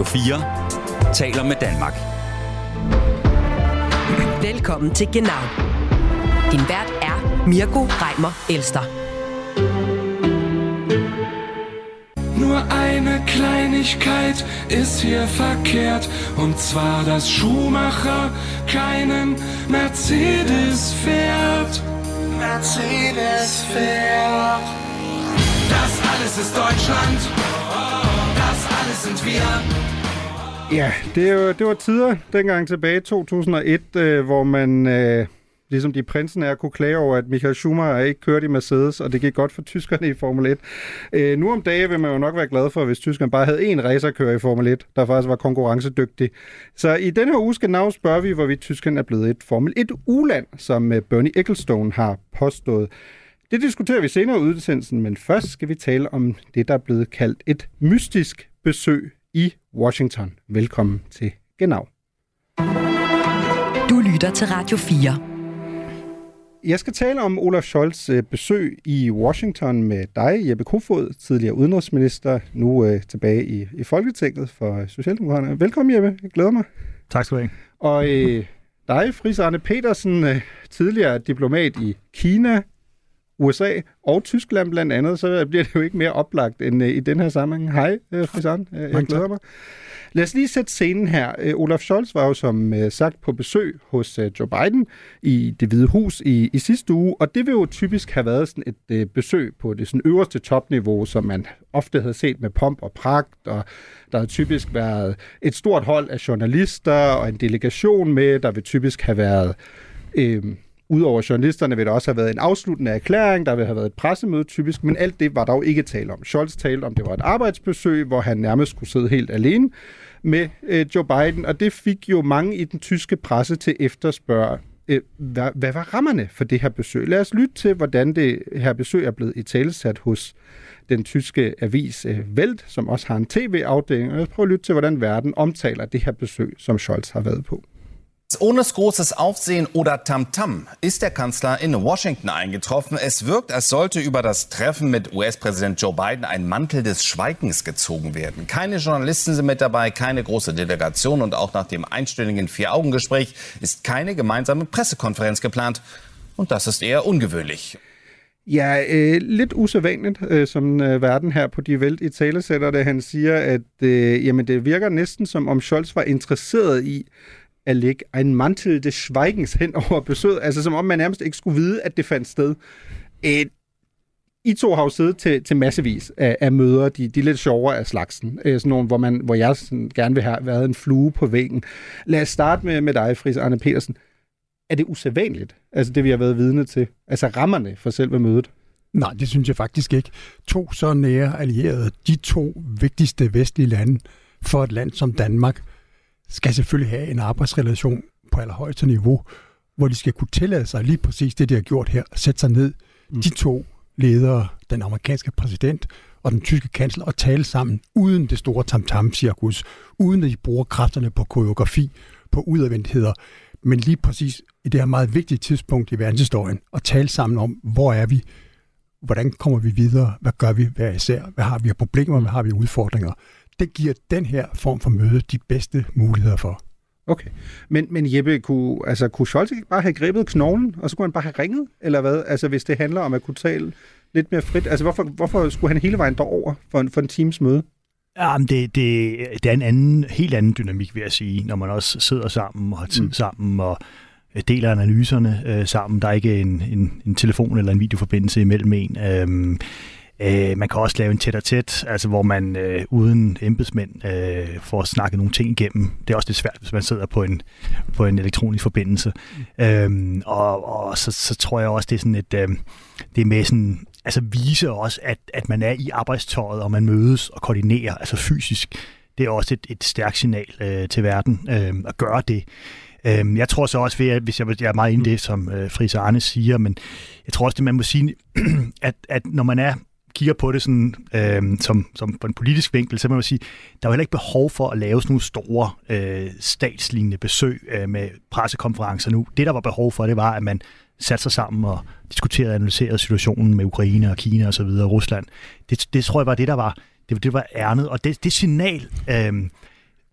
Radio 4 taler med Danmark. Velkommen til Genau. Din vært er Mirko Reimer Elster. Nur eine Kleinigkeit ist hier verkehrt, und zwar, dass Schumacher keinen Mercedes fährt. Mercedes fährt. Das alles ist Deutschland, sind wir. Ja, det, er jo, det var tider dengang tilbage i 2001, øh, hvor man, øh, ligesom de prinsen er, kunne klage over, at Michael Schumacher ikke kørte i Mercedes, og det gik godt for tyskerne i Formel 1. Øh, nu om dagen vil man jo nok være glad for, hvis tyskerne bare havde én racerkører i Formel 1, der faktisk var konkurrencedygtig. Så i den her uge skal navn spørge vi, hvorvidt tyskerne er blevet et Formel 1-uland, som øh, Bernie Ecclestone har påstået. Det diskuterer vi senere i udsendelsen, men først skal vi tale om det, der er blevet kaldt et mystisk besøg i Washington. Velkommen til Genau. Du lytter til Radio 4. Jeg skal tale om Olaf Scholz øh, besøg i Washington med dig, Jeppe Kofod, tidligere udenrigsminister, nu øh, tilbage i, i Folketinget for Socialdemokraterne. Velkommen, Jeppe. Jeg glæder mig. Tak skal du have. Og øh, dig, Fris Arne Petersen, øh, tidligere diplomat i Kina, USA og Tyskland blandt andet, så bliver det jo ikke mere oplagt end øh, i den her sammenhæng. Hej, øh, Fris Arne. Øh, Jeg glæder mig. Lad os lige sætte scenen her. Olaf Scholz var jo som sagt på besøg hos Joe Biden i det hvide hus i, i sidste uge, og det vil jo typisk have været sådan et besøg på det sådan øverste topniveau, som man ofte havde set med pomp og pragt, og der har typisk været et stort hold af journalister og en delegation med, der vil typisk have været... Øh, Udover journalisterne vil der også have været en afsluttende erklæring, der vil have været et pressemøde typisk, men alt det var der jo ikke tale om. Scholz talte om, det var et arbejdsbesøg, hvor han nærmest skulle sidde helt alene med øh, Joe Biden, og det fik jo mange i den tyske presse til efterspørge, øh, hvad, hvad var rammerne for det her besøg? Lad os lytte til, hvordan det her besøg er blevet i talesat hos den tyske avis øh, Welt, som også har en tv-afdeling, og lad os prøve at lytte til, hvordan verden omtaler det her besøg, som Scholz har været på. Ohne großes Aufsehen oder Tamtam ist der Kanzler in Washington eingetroffen. Es wirkt, als sollte über das Treffen mit US-Präsident Joe Biden ein Mantel des Schweigens gezogen werden. Keine Journalisten sind mit dabei, keine große Delegation und auch nach dem einstündigen Vier-Augen-Gespräch ist keine gemeinsame Pressekonferenz geplant. Und das ist eher ungewöhnlich. Ja, øh, lidt usædvanligt, øh, som øh, verden her på De Welt i tale sætter det. Han siger, at øh, jamen, det virker næsten som om Scholz var interesseret i at lægge en mantel des Schweigens hen over besøget. Altså som om man nærmest ikke skulle vide, at det fandt sted. Øh, I to har jo siddet til, til massevis af, af møder, de, de lidt sjovere af slagsen. Øh, sådan nogle, hvor, man, hvor jeg sådan gerne vil have været en flue på væggen. Lad os starte med, med dig, Fris Arne Petersen. Er det usædvanligt, altså det vi har været vidne til? Altså rammerne for selve mødet? Nej, det synes jeg faktisk ikke. To så nære allierede, de to vigtigste vestlige lande for et land som Danmark, skal selvfølgelig have en arbejdsrelation på allerhøjeste niveau, hvor de skal kunne tillade sig lige præcis det, de har gjort her, sætte sig ned, mm. de to ledere, den amerikanske præsident og den tyske kansler, og tale sammen uden det store tamtam-cirkus, uden at de bruger kræfterne på koreografi, på udadvendtheder, men lige præcis i det her meget vigtige tidspunkt i verdenshistorien, at tale sammen om, hvor er vi, hvordan kommer vi videre, hvad gør vi hver især, hvad har vi af problemer, hvad har vi af udfordringer. Det giver den her form for møde de bedste muligheder for. Okay. Men, men Jeppe, kunne, altså, kunne Scholz ikke bare have grebet knoglen, og så kunne han bare have ringet, eller hvad? Altså, hvis det handler om at kunne tale lidt mere frit. Altså, hvorfor, hvorfor skulle han hele vejen derover for en, for en teams møde? Jamen, det, det, det er en anden, helt anden dynamik, vil jeg sige, når man også sidder sammen og har tid mm. sammen og øh, deler analyserne øh, sammen. Der er ikke en, en, en telefon eller en videoforbindelse imellem en. Øhm, øh, man kan også lave en tæt-tæt, altså hvor man øh, uden embedsmænd øh, får snakket nogle ting igennem. Det er også lidt svært, hvis man sidder på en, på en elektronisk forbindelse. Mm. Øhm, og og så, så tror jeg også, det er sådan et... Øh, det er med sådan altså vise også, at, at man er i arbejdstøjet, og man mødes og koordinerer, altså fysisk. Det er også et, et stærkt signal øh, til verden øh, at gøre det. Øh, jeg tror så også, ved, at, hvis jeg, jeg er meget inde i det, som øh, Friis Arne siger, men jeg tror også, det man må sige, at, at når man er kigger på det sådan, øh, som, som på en politisk vinkel, så må man sige, der er jo heller ikke behov for at lave sådan nogle store øh, statslignende besøg øh, med pressekonferencer nu. Det, der var behov for, det var, at man satte sig sammen og diskuterede og analyserede situationen med Ukraine og Kina og så videre, og Rusland. Det, det tror jeg var det, der var, det, det var ærnet. Og det, det signal, øh,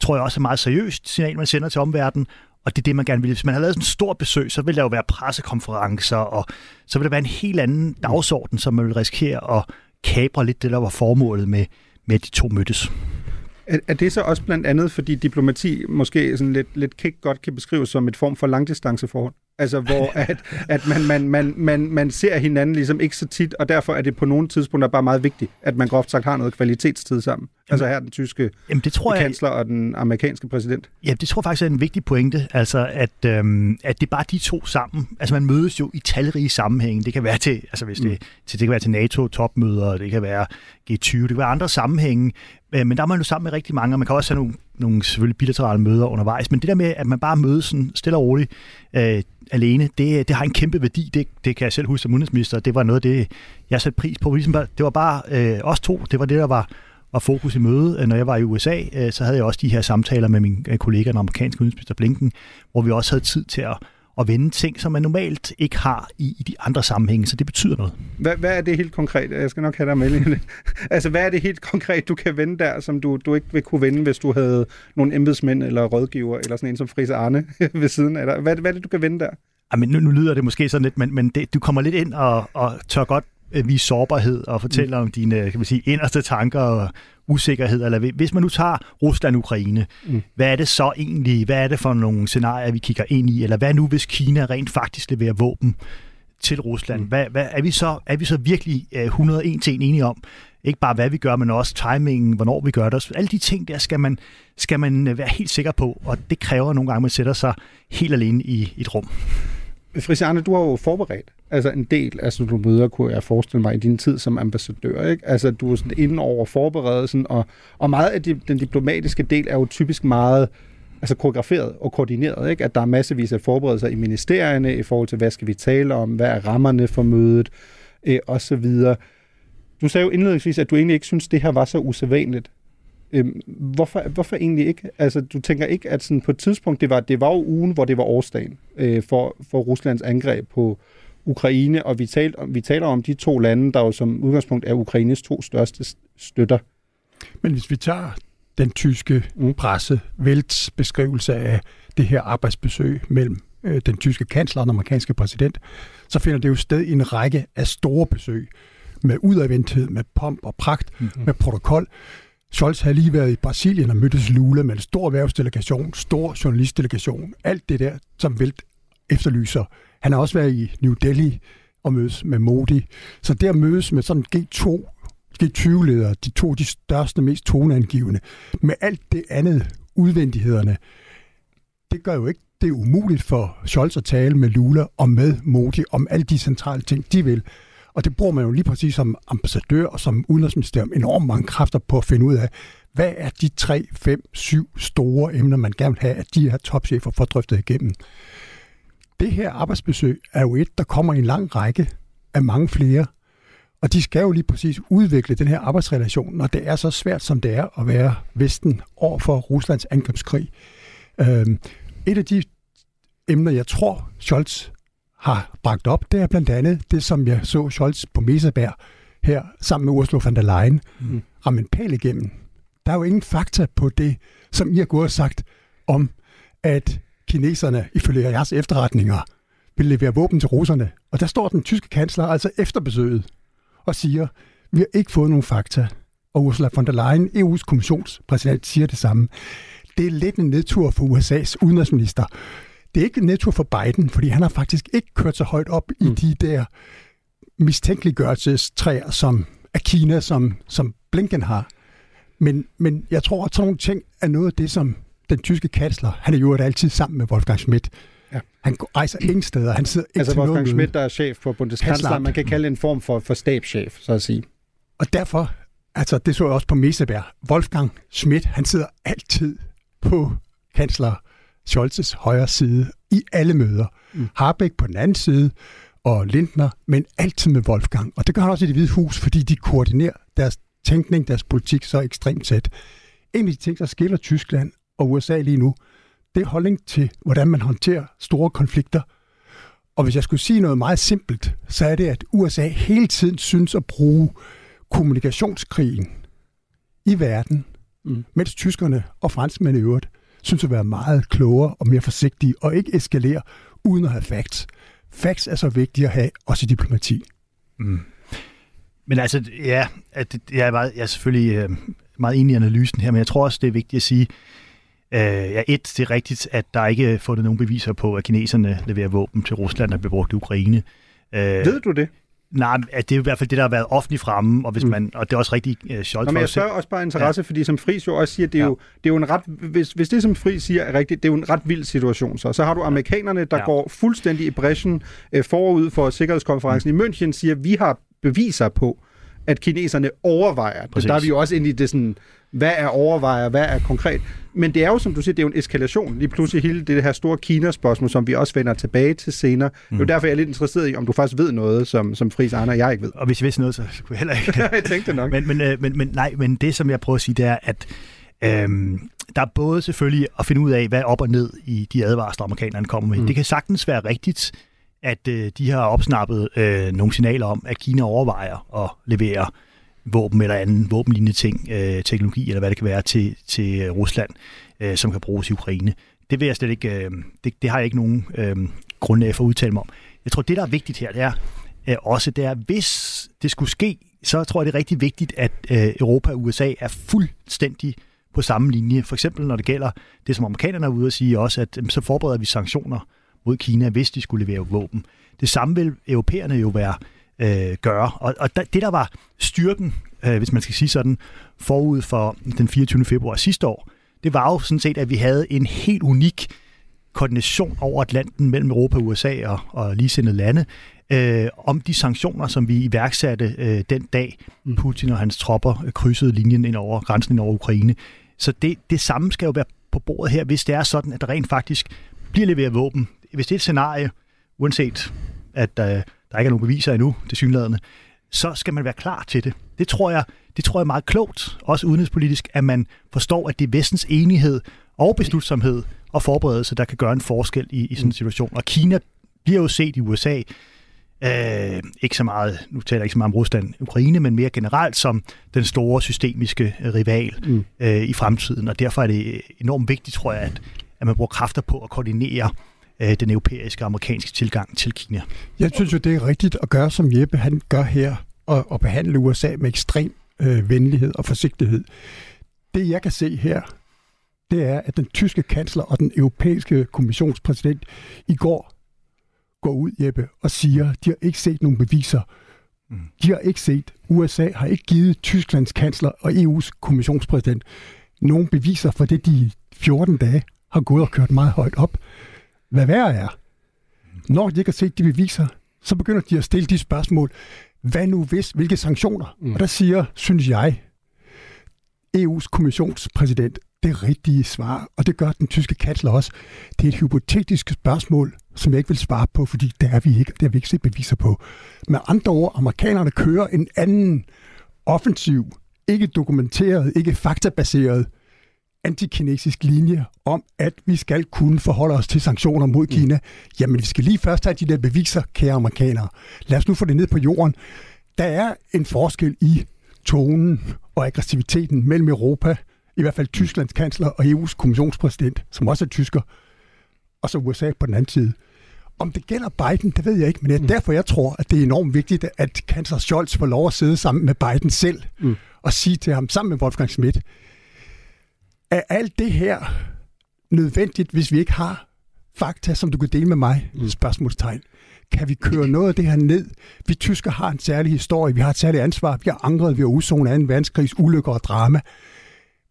tror jeg også er meget seriøst signal, man sender til omverdenen, og det er det, man gerne vil. Hvis man har lavet sådan en stor besøg, så vil der jo være pressekonferencer, og så vil der være en helt anden dagsorden, som man vil risikere at kapre lidt det, der var formålet med, med at de to mødtes. Er, er det så også blandt andet, fordi diplomati måske sådan lidt, lidt kæk godt kan beskrives som et form for langdistanceforhold? Altså, hvor at, at man, man, man, man, man ser hinanden ligesom ikke så tit, og derfor er det på nogle tidspunkter bare meget vigtigt, at man groft sagt har noget kvalitetstid sammen. Jamen, altså her den tyske jamen, det tror jeg, kansler og den amerikanske præsident. Ja, det tror jeg faktisk er en vigtig pointe, altså at, øhm, at det er bare de to sammen. Altså man mødes jo i talrige sammenhænge. Det kan være til, altså hvis det, mm. til, det kan være til NATO-topmøder, det kan være G20, det kan være andre sammenhænge, øh, men der er man jo sammen med rigtig mange, og man kan også have nogle, nogle selvfølgelig bilaterale møder undervejs, men det der med, at man bare mødes sådan stille og roligt, øh, alene, det, det har en kæmpe værdi. Det, det kan jeg selv huske som udenrigsminister. Det var noget af det, jeg satte pris på. Ligesom, det var bare øh, os to. Det var det, der var, var fokus i mødet. Øh, når jeg var i USA, øh, så havde jeg også de her samtaler med min øh, kollega, den amerikanske udenrigsminister Blinken, hvor vi også havde tid til at at vende ting, som man normalt ikke har i, i de andre sammenhænge, så det betyder noget. Hvad, hvad er det helt konkret? Jeg skal nok have dig med Altså, hvad er det helt konkret, du kan vende der, som du, du ikke vil kunne vende, hvis du havde nogle embedsmænd eller rådgiver, eller sådan en som Frise Arne ved siden af dig? Hvad, hvad er det, du kan vende der? Jamen, nu, nu lyder det måske sådan lidt, men, men det, du kommer lidt ind og, og tør godt øh, vise sårbarhed og fortælle mm. om dine kan man sige, inderste tanker og usikkerhed. Eller hvis man nu tager Rusland-Ukraine, mm. hvad er det så egentlig? Hvad er det for nogle scenarier, vi kigger ind i? Eller hvad nu, hvis Kina rent faktisk leverer våben til Rusland? Mm. Hvad, hvad, er, vi så, er vi så virkelig uh, 101 til en enige om? Ikke bare hvad vi gør, men også timingen, hvornår vi gør det. Alle de ting der skal man, skal man øh, være helt sikker på, og det kræver nogle gange, at man sætter sig helt alene i et rum. Frisiane, du har jo forberedt altså en del altså du møder, kunne jeg forestille mig, i din tid som ambassadør. Ikke? Altså, du er sådan inde over forberedelsen, og, og meget af de, den diplomatiske del er jo typisk meget altså koreograferet og koordineret, ikke? at der er massevis af forberedelser i ministerierne i forhold til, hvad skal vi tale om, hvad er rammerne for mødet, øh, og så videre. Du sagde jo indledningsvis, at du egentlig ikke synes, det her var så usædvanligt. Øhm, hvorfor, hvorfor egentlig ikke? Altså, du tænker ikke, at sådan på et tidspunkt, det var, det var jo ugen, hvor det var årsdagen øh, for, for Ruslands angreb på Ukraine, og vi, talt, vi taler om de to lande, der jo som udgangspunkt er Ukraines to største støtter. Men hvis vi tager den tyske mm. presse, Velts beskrivelse af det her arbejdsbesøg mellem øh, den tyske kansler og den amerikanske præsident, så finder det jo sted i en række af store besøg med udadvendthed, med pomp og pragt, mm-hmm. med protokol. Scholz har lige været i Brasilien og mødtes Lula med en stor erhvervsdelegation, stor journalistdelegation, alt det der, som Velt efterlyser. Han har også været i New Delhi og mødes med Modi. Så der mødes med sådan G2, G20-ledere, de to de største, mest toneangivende, med alt det andet udvendighederne. Det gør jo ikke det er umuligt for Scholz at tale med Lula og med Modi om alle de centrale ting, de vil. Og det bruger man jo lige præcis som ambassadør og som udenrigsministerium enormt mange kræfter på at finde ud af, hvad er de tre, fem, syv store emner, man gerne vil have, at de her topchefer får drøftet igennem. Det her arbejdsbesøg er jo et, der kommer i en lang række af mange flere. Og de skal jo lige præcis udvikle den her arbejdsrelation, når det er så svært, som det er at være Vesten over for Ruslands angrebskrig. Øhm, et af de emner, jeg tror, Scholz har bragt op, det er blandt andet det, som jeg så Scholz på Meseberg her sammen med Ursula von der Leyen mm. ramme en pæl igennem. Der er jo ingen fakta på det, som I har gået og sagt om, at kineserne, ifølge jeres efterretninger, vil levere våben til russerne. Og der står den tyske kansler altså efter besøget og siger, vi har ikke fået nogen fakta. Og Ursula von der Leyen, EU's kommissionspræsident, siger det samme. Det er lidt en nedtur for USA's udenrigsminister. Det er ikke nedtur for Biden, fordi han har faktisk ikke kørt så højt op mm. i de der mistænkeliggørelsestræer, som af Kina, som, som Blinken har. Men, men jeg tror, at sådan nogle ting er noget af det, som den tyske kansler, han er jo altid sammen med Wolfgang Schmidt. Ja. Han rejser ingen steder. Han sidder ikke altså til Wolfgang Schmidt, der er chef for Bundeskanzler, man kan kalde en form for, for stabschef, så at sige. Og derfor, altså det så jeg også på Meseberg, Wolfgang Schmidt, han sidder altid på kansler Scholzes højre side i alle møder. Mm. Harbeck på den anden side, og Lindner, men altid med Wolfgang. Og det gør han også i det hvide hus, fordi de koordinerer deres tænkning, deres politik så ekstremt tæt. En af de ting, der skiller Tyskland og USA lige nu, det er holdning til, hvordan man håndterer store konflikter. Og hvis jeg skulle sige noget meget simpelt, så er det, at USA hele tiden synes at bruge kommunikationskrigen i verden Mm. Mens tyskerne og franskmændene i øvrigt synes at være meget klogere og mere forsigtige og ikke eskalere uden at have facts. Facts er så vigtige at have også i diplomati. Mm. Men altså, ja, at jeg, er meget, jeg er selvfølgelig øh, meget enig i analysen her, men jeg tror også, det er vigtigt at sige, øh, ja, et, det er rigtigt, at der ikke er fundet nogen beviser på, at kineserne leverer våben til Rusland, der bliver brugt i Ukraine. Øh, Ved du det? Nej, det er i hvert fald det, der har været offentligt fremme, og, hvis mm. man, og det er også rigtig Scholz Nå, men jeg spørger også bare interesse, ja. fordi som Friis jo også siger, det er, ja. jo, det er jo en ret, hvis, hvis det som Friis siger er rigtigt, det er jo en ret vild situation. Så, så har du amerikanerne, der ja. går fuldstændig i bræschen uh, forud for Sikkerhedskonferencen mm. i München, siger, vi har beviser på, at kineserne overvejer det. Der er vi jo også inde i det sådan, hvad er overvejer, hvad er konkret. Men det er jo, som du siger, det er jo en eskalation. Lige pludselig hele det her store Kina-spørgsmål, som vi også vender tilbage til senere. Mm. Det er jo derfor, jeg er lidt interesseret i, om du faktisk ved noget, som, som Friis Arne og jeg ikke ved. Og hvis jeg vidste noget, så kunne jeg heller ikke. jeg tænkte nok. Men, men, øh, men, men, nej, men det, som jeg prøver at sige, det er, at øhm, der er både selvfølgelig at finde ud af, hvad op og ned i de advarsler, amerikanerne kommer med. Mm. Det kan sagtens være rigtigt, at øh, de har opsnappet øh, nogle signaler om, at Kina overvejer at levere våben eller anden våbenlignende ting, øh, teknologi eller hvad det kan være til, til øh, Rusland, øh, som kan bruges i Ukraine. Det vil jeg slet ikke, øh, det, det har jeg ikke nogen øh, grundlag for at udtale mig om. Jeg tror, det der er vigtigt her, det er øh, også, det er, hvis det skulle ske, så tror jeg, det er rigtig vigtigt, at øh, Europa og USA er fuldstændig på samme linje. For eksempel når det gælder det, som amerikanerne er ude at sige også, at øh, så forbereder vi sanktioner mod Kina, hvis de skulle levere våben. Det samme vil europæerne jo være øh, gøre. Og, og det, der var styrken, øh, hvis man skal sige sådan, forud for den 24. februar sidste år, det var jo sådan set, at vi havde en helt unik koordination over Atlanten mellem Europa, USA og, og ligesindede lande, øh, om de sanktioner, som vi iværksatte øh, den dag, mm. Putin og hans tropper krydsede linjen ind over grænsen ind over Ukraine. Så det, det samme skal jo være på bordet her, hvis det er sådan, at der rent faktisk bliver leveret våben. Hvis det er et scenarie, uanset at øh, der ikke er nogen beviser endnu, det synlædende, så skal man være klar til det. Det tror jeg, det tror jeg er meget klogt, også udenrigspolitisk, at man forstår, at det er vestens enighed og beslutsomhed og forberedelse, der kan gøre en forskel i, i sådan en situation. Og Kina bliver jo set i USA, øh, ikke så meget, nu taler jeg ikke så meget om Rusland Ukraine, men mere generelt som den store systemiske rival mm. øh, i fremtiden. Og derfor er det enormt vigtigt, tror jeg, at, at man bruger kræfter på at koordinere øh, den europæiske og amerikanske tilgang til Kina. Jeg synes jo, det er rigtigt at gøre, som Jeppe han gør her, og, og behandle USA med ekstrem øh, venlighed og forsigtighed. Det jeg kan se her, det er, at den tyske kansler og den europæiske kommissionspræsident i går går ud, Jeppe, og siger, at de har ikke set nogen beviser. Mm. De har ikke set, USA har ikke givet Tysklands kansler og EU's kommissionspræsident nogen beviser for det, de 14 dage har gået og kørt meget højt op. Hvad værre er, når de ikke har set de beviser, så begynder de at stille de spørgsmål. Hvad nu hvis? Hvilke sanktioner? Mm. Og der siger, synes jeg, EU's kommissionspræsident, det rigtige svar, og det gør den tyske kansler også. Det er et hypotetisk spørgsmål, som jeg ikke vil svare på, fordi det er vi ikke, det har vi ikke set beviser på. Med andre ord, amerikanerne kører en anden offensiv, ikke dokumenteret, ikke faktabaseret antikinesisk linje om, at vi skal kunne forholde os til sanktioner mod mm. Kina. Jamen, vi skal lige først have de der beviser, kære amerikanere. Lad os nu få det ned på jorden. Der er en forskel i tonen og aggressiviteten mellem Europa, i hvert fald Tysklands kansler og EU's kommissionspræsident, som også er tysker, og så USA på den anden side. Om det gælder Biden, det ved jeg ikke, men det er mm. derfor, jeg tror, at det er enormt vigtigt, at kansler Scholz får lov at sidde sammen med Biden selv mm. og sige til ham, sammen med Wolfgang Schmidt, er alt det her nødvendigt, hvis vi ikke har fakta, som du kan dele med mig? Mm. Spørgsmålstegn. Kan vi køre noget af det her ned? Vi tysker har en særlig historie, vi har et særligt ansvar, vi har angret ved at udsone 2. verdenskrigs ulykker og drama.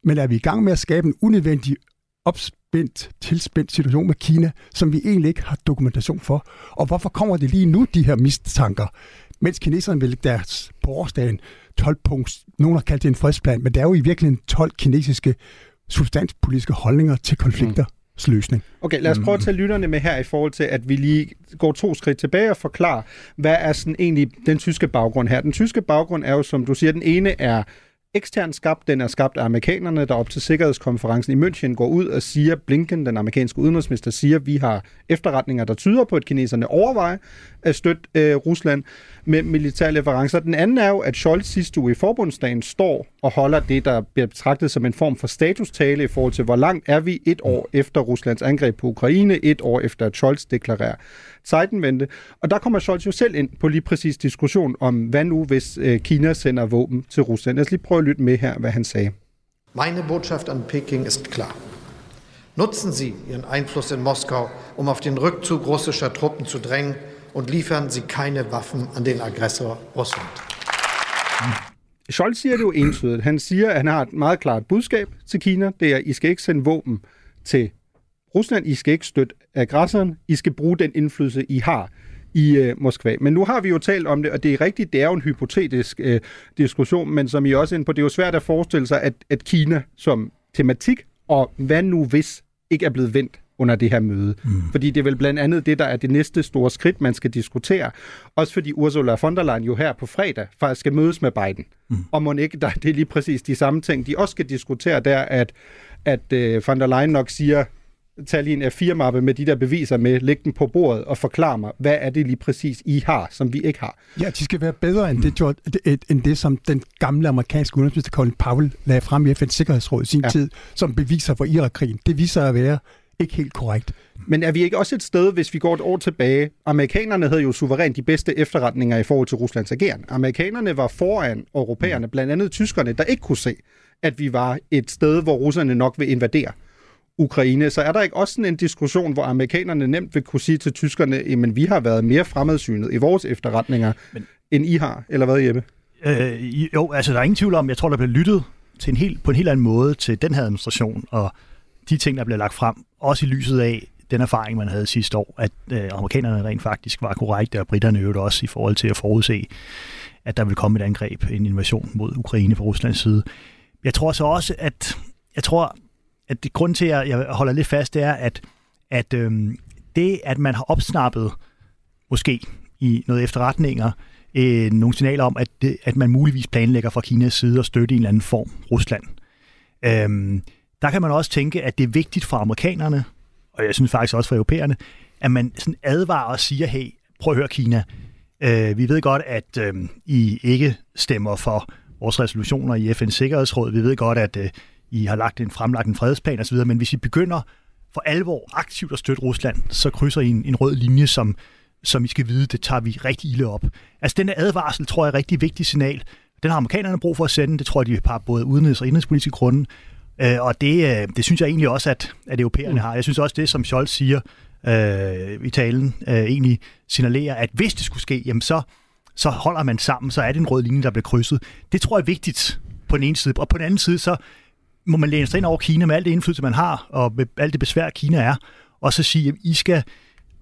Men er vi i gang med at skabe en unødvendig opspændt, tilspændt situation med Kina, som vi egentlig ikke har dokumentation for? Og hvorfor kommer det lige nu, de her mistanker? Mens kineserne vil deres på årsdagen 12 punkts, nogen har kaldt det en fredsplan, men det er jo i virkeligheden 12 kinesiske substanspolitiske holdninger til konflikter. Mm løsning. Okay, lad os prøve at tage lytterne med her i forhold til, at vi lige går to skridt tilbage og forklarer, hvad er sådan egentlig den tyske baggrund her. Den tyske baggrund er jo, som du siger, den ene er ekstern skabt. Den er skabt af amerikanerne, der op til sikkerhedskonferencen i München går ud og siger, Blinken, den amerikanske udenrigsminister, siger, at vi har efterretninger, der tyder på, at kineserne overvejer at støtte øh, Rusland med militære leverancer. Den anden er jo, at Scholz sidste uge i forbundsdagen står og holder det, der bliver betragtet som en form for statustale i forhold til, hvor langt er vi et år efter Ruslands angreb på Ukraine, et år efter at Scholz deklarerer Zeitenwende. Og der kommer Scholz jo selv ind på lige præcis diskussion om, hvad nu hvis øh, Kina sender våben til Rusland. Lad os lige prøve at lytte med her, hvad han sagde. Meine Botschaft an Peking ist klar. Nutzen Sie Ihren Einfluss in Moskau, um auf den Rückzug russischer Truppen zu drängen und liefern Sie keine Waffen an den Aggressor Russland. Scholz siger det jo entydigt. Han siger, at han har et meget klart budskab til Kina. Det er, at I skal ikke sende våben til Rusland. I skal ikke støtte aggressoren. I skal bruge den indflydelse, I har i øh, Moskva. Men nu har vi jo talt om det, og det er rigtigt, det er jo en hypotetisk øh, diskussion, men som I også er inde på, det er jo svært at forestille sig, at, at Kina som tematik, og hvad nu hvis, ikke er blevet vendt under det her møde. Mm. Fordi det er vel blandt andet det, der er det næste store skridt, man skal diskutere. Også fordi Ursula von der Leyen jo her på fredag faktisk skal mødes med Biden. Mm. Og må ikke, der, det er lige præcis de samme ting, de også skal diskutere der, at, at uh, von der Leyen nok siger, tag lige en F4-mappe med de der beviser med, læg den på bordet og forklar mig, hvad er det lige præcis, I har, som vi ikke har. Ja, de skal være bedre end det, George, end det som den gamle amerikanske udenrigsminister Colin Powell lagde frem i FN's Sikkerhedsråd i sin ja. tid, som beviser for Irak-krigen. Det viser at være ikke helt korrekt. Men er vi ikke også et sted, hvis vi går et år tilbage? Amerikanerne havde jo suverænt de bedste efterretninger i forhold til Ruslands ageren. Amerikanerne var foran europæerne, blandt andet tyskerne, der ikke kunne se, at vi var et sted, hvor russerne nok vil invadere. Ukraine, så er der ikke også sådan en diskussion, hvor amerikanerne nemt vil kunne sige til tyskerne, at vi har været mere fremadsynet i vores efterretninger, Men... end I har, eller hvad, Jeppe? Øh, jo, altså der er ingen tvivl om, jeg tror, der bliver lyttet til en helt, på en helt anden måde til den her administration, og de ting, der bliver lagt frem, også i lyset af den erfaring, man havde sidste år, at øh, amerikanerne rent faktisk var korrekte, og britterne øvrigt også i forhold til at forudse, at der ville komme et angreb, en invasion mod Ukraine fra Ruslands side. Jeg tror så også, at jeg tror, at det grund til, at jeg holder lidt fast, det er, at, at øhm, det, at man har opsnappet, måske i noget efterretninger, øh, nogle signaler om, at, det, at man muligvis planlægger fra Kinas side at støtte i en eller anden form Rusland. Øhm, der kan man også tænke, at det er vigtigt for amerikanerne, og jeg synes faktisk også for europæerne, at man sådan advarer og siger, hey, prøv at høre Kina, øh, vi ved godt, at øh, I ikke stemmer for vores resolutioner i FN's Sikkerhedsråd. Vi ved godt, at øh, I har lagt en, fremlagt en fredsplan osv., men hvis I begynder for alvor aktivt at støtte Rusland, så krydser I en, en rød linje, som, som I skal vide, det tager vi rigtig ilde op. Altså den advarsel, tror jeg, er et rigtig vigtigt signal. Den har amerikanerne brug for at sende, det tror jeg, de har både udenrigs- og indrigspolitiske grunde. Øh, og det, øh, det synes jeg egentlig også, at, at europæerne mm. har. Jeg synes også, det som Scholz siger øh, i talen, øh, egentlig signalerer, at hvis det skulle ske, jamen så, så holder man sammen, så er det en rød linje, der bliver krydset. Det tror jeg er vigtigt på den ene side. Og på den anden side, så må man læne sig ind over Kina med alt det indflydelse, man har, og med alt det besvær, Kina er, og så sige, at I skal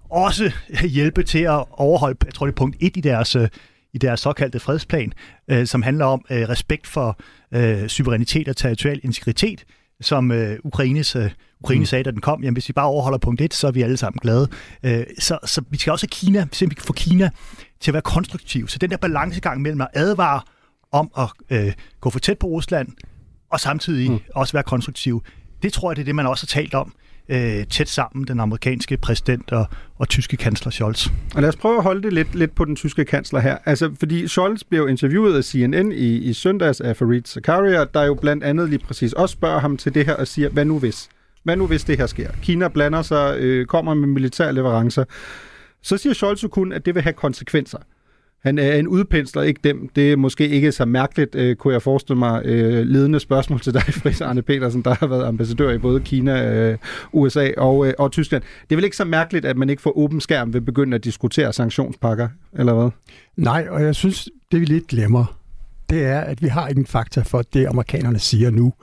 også hjælpe til at overholde, jeg tror det er punkt 1 i deres øh, i deres såkaldte fredsplan, øh, som handler om øh, respekt for øh, suverænitet og territorial integritet, som øh, Ukraines, øh, Ukraine mm. sagde, da den kom, jamen hvis vi bare overholder punkt 1, så er vi alle sammen glade. Øh, så, så vi skal også have Kina, vi kan få Kina til at være konstruktiv. Så den der balancegang mellem at advare om at øh, gå for tæt på Rusland, og samtidig mm. også være konstruktiv, det tror jeg, det er det, man også har talt om øh, tæt sammen, den amerikanske præsident og, og tyske kansler Scholz. Og lad os prøve at holde det lidt, lidt på den tyske kansler her. Altså, fordi Scholz blev interviewet af CNN i, i søndags af Farid Zakaria, der jo blandt andet lige præcis også spørger ham til det her og siger, hvad nu hvis? Hvad nu hvis det her sker? Kina blander sig, øh, kommer med militære leverancer. Så siger Scholz jo kun, at det vil have konsekvenser. Han er en udpensler, ikke dem. Det er måske ikke så mærkeligt, øh, kunne jeg forestille mig. Øh, ledende spørgsmål til dig, Fris Arne Petersen, der har været ambassadør i både Kina, øh, USA og, øh, og Tyskland. Det er vel ikke så mærkeligt, at man ikke får åben skærm ved begynde at diskutere sanktionspakker, eller hvad? Nej, og jeg synes, det vi lidt glemmer, det er, at vi har ikke en fakta for det, amerikanerne siger nu.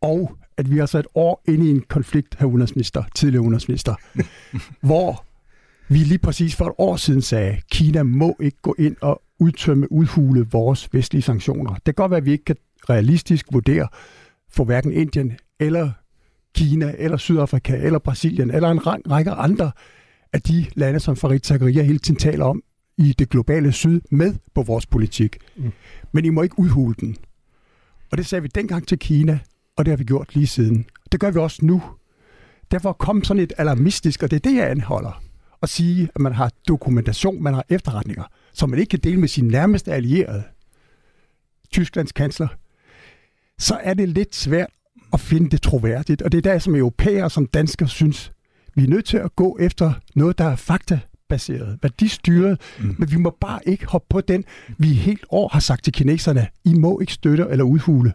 Og at vi er så et år inde i en konflikt, her udenrigsminister, tidligere udenrigsminister, hvor vi lige præcis for et år siden sagde, at Kina må ikke gå ind og udtømme, udhule vores vestlige sanktioner. Det kan godt være, at vi ikke kan realistisk vurdere for hverken Indien eller Kina eller Sydafrika eller Brasilien eller en række andre af de lande, som Farid Zakaria hele tiden taler om i det globale syd med på vores politik. Mm. Men I må ikke udhule den. Og det sagde vi dengang til Kina, og det har vi gjort lige siden. Det gør vi også nu. Derfor kom sådan et alarmistisk, og det er det, jeg anholder, at sige, at man har dokumentation, man har efterretninger, som man ikke kan dele med sine nærmeste allierede, Tysklands kansler, så er det lidt svært at finde det troværdigt. Og det er der, som europæer som danskere synes, vi er nødt til at gå efter noget, der er faktabaseret, værdistyret, mm. men vi må bare ikke hoppe på den, vi helt år har sagt til kineserne, I må ikke støtte eller udhule.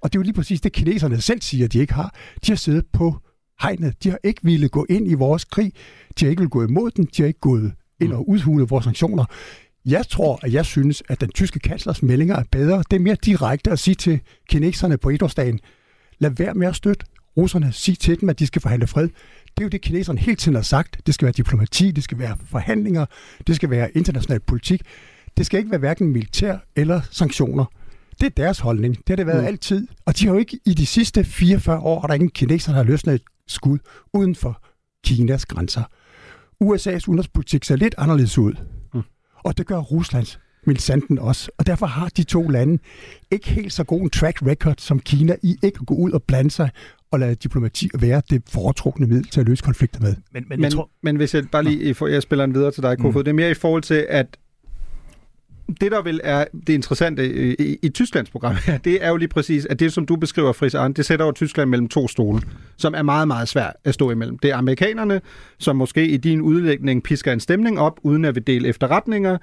Og det er jo lige præcis det, kineserne selv siger, de ikke har. De har siddet på hegnet. De har ikke ville gå ind i vores krig. De har ikke vil gå imod den. De har ikke gået ind og udhule vores sanktioner. Jeg tror, at jeg synes, at den tyske kanslers meldinger er bedre. Det er mere direkte at sige til kineserne på etårsdagen, lad være med at støtte russerne. Sig til dem, at de skal forhandle fred. Det er jo det, kineserne hele tiden har sagt. Det skal være diplomati, det skal være forhandlinger, det skal være international politik. Det skal ikke være hverken militær eller sanktioner. Det er deres holdning. Det har det været mm. altid. Og de har jo ikke i de sidste 44 år, der ingen kineser, der har løsnet et skud uden for Kinas grænser. USA's udenrigspolitik ser lidt anderledes ud. Mm. Og det gør Ruslands militsanten også. Og derfor har de to lande ikke helt så god en track record som Kina i ikke at gå ud og blande sig og lade diplomati være det foretrukne middel til at løse konflikter med. Men, men, men, tror... men hvis jeg bare lige, jeg spiller en videre til dig, Kofod, mm. det er mere i forhold til, at det, der vil er det interessante i, i Tysklands program her, det er jo lige præcis, at det, som du beskriver, Fris Arne, det sætter jo Tyskland mellem to stole, som er meget, meget svært at stå imellem. Det er amerikanerne, som måske i din udlægning pisker en stemning op, uden at vi dele efterretninger.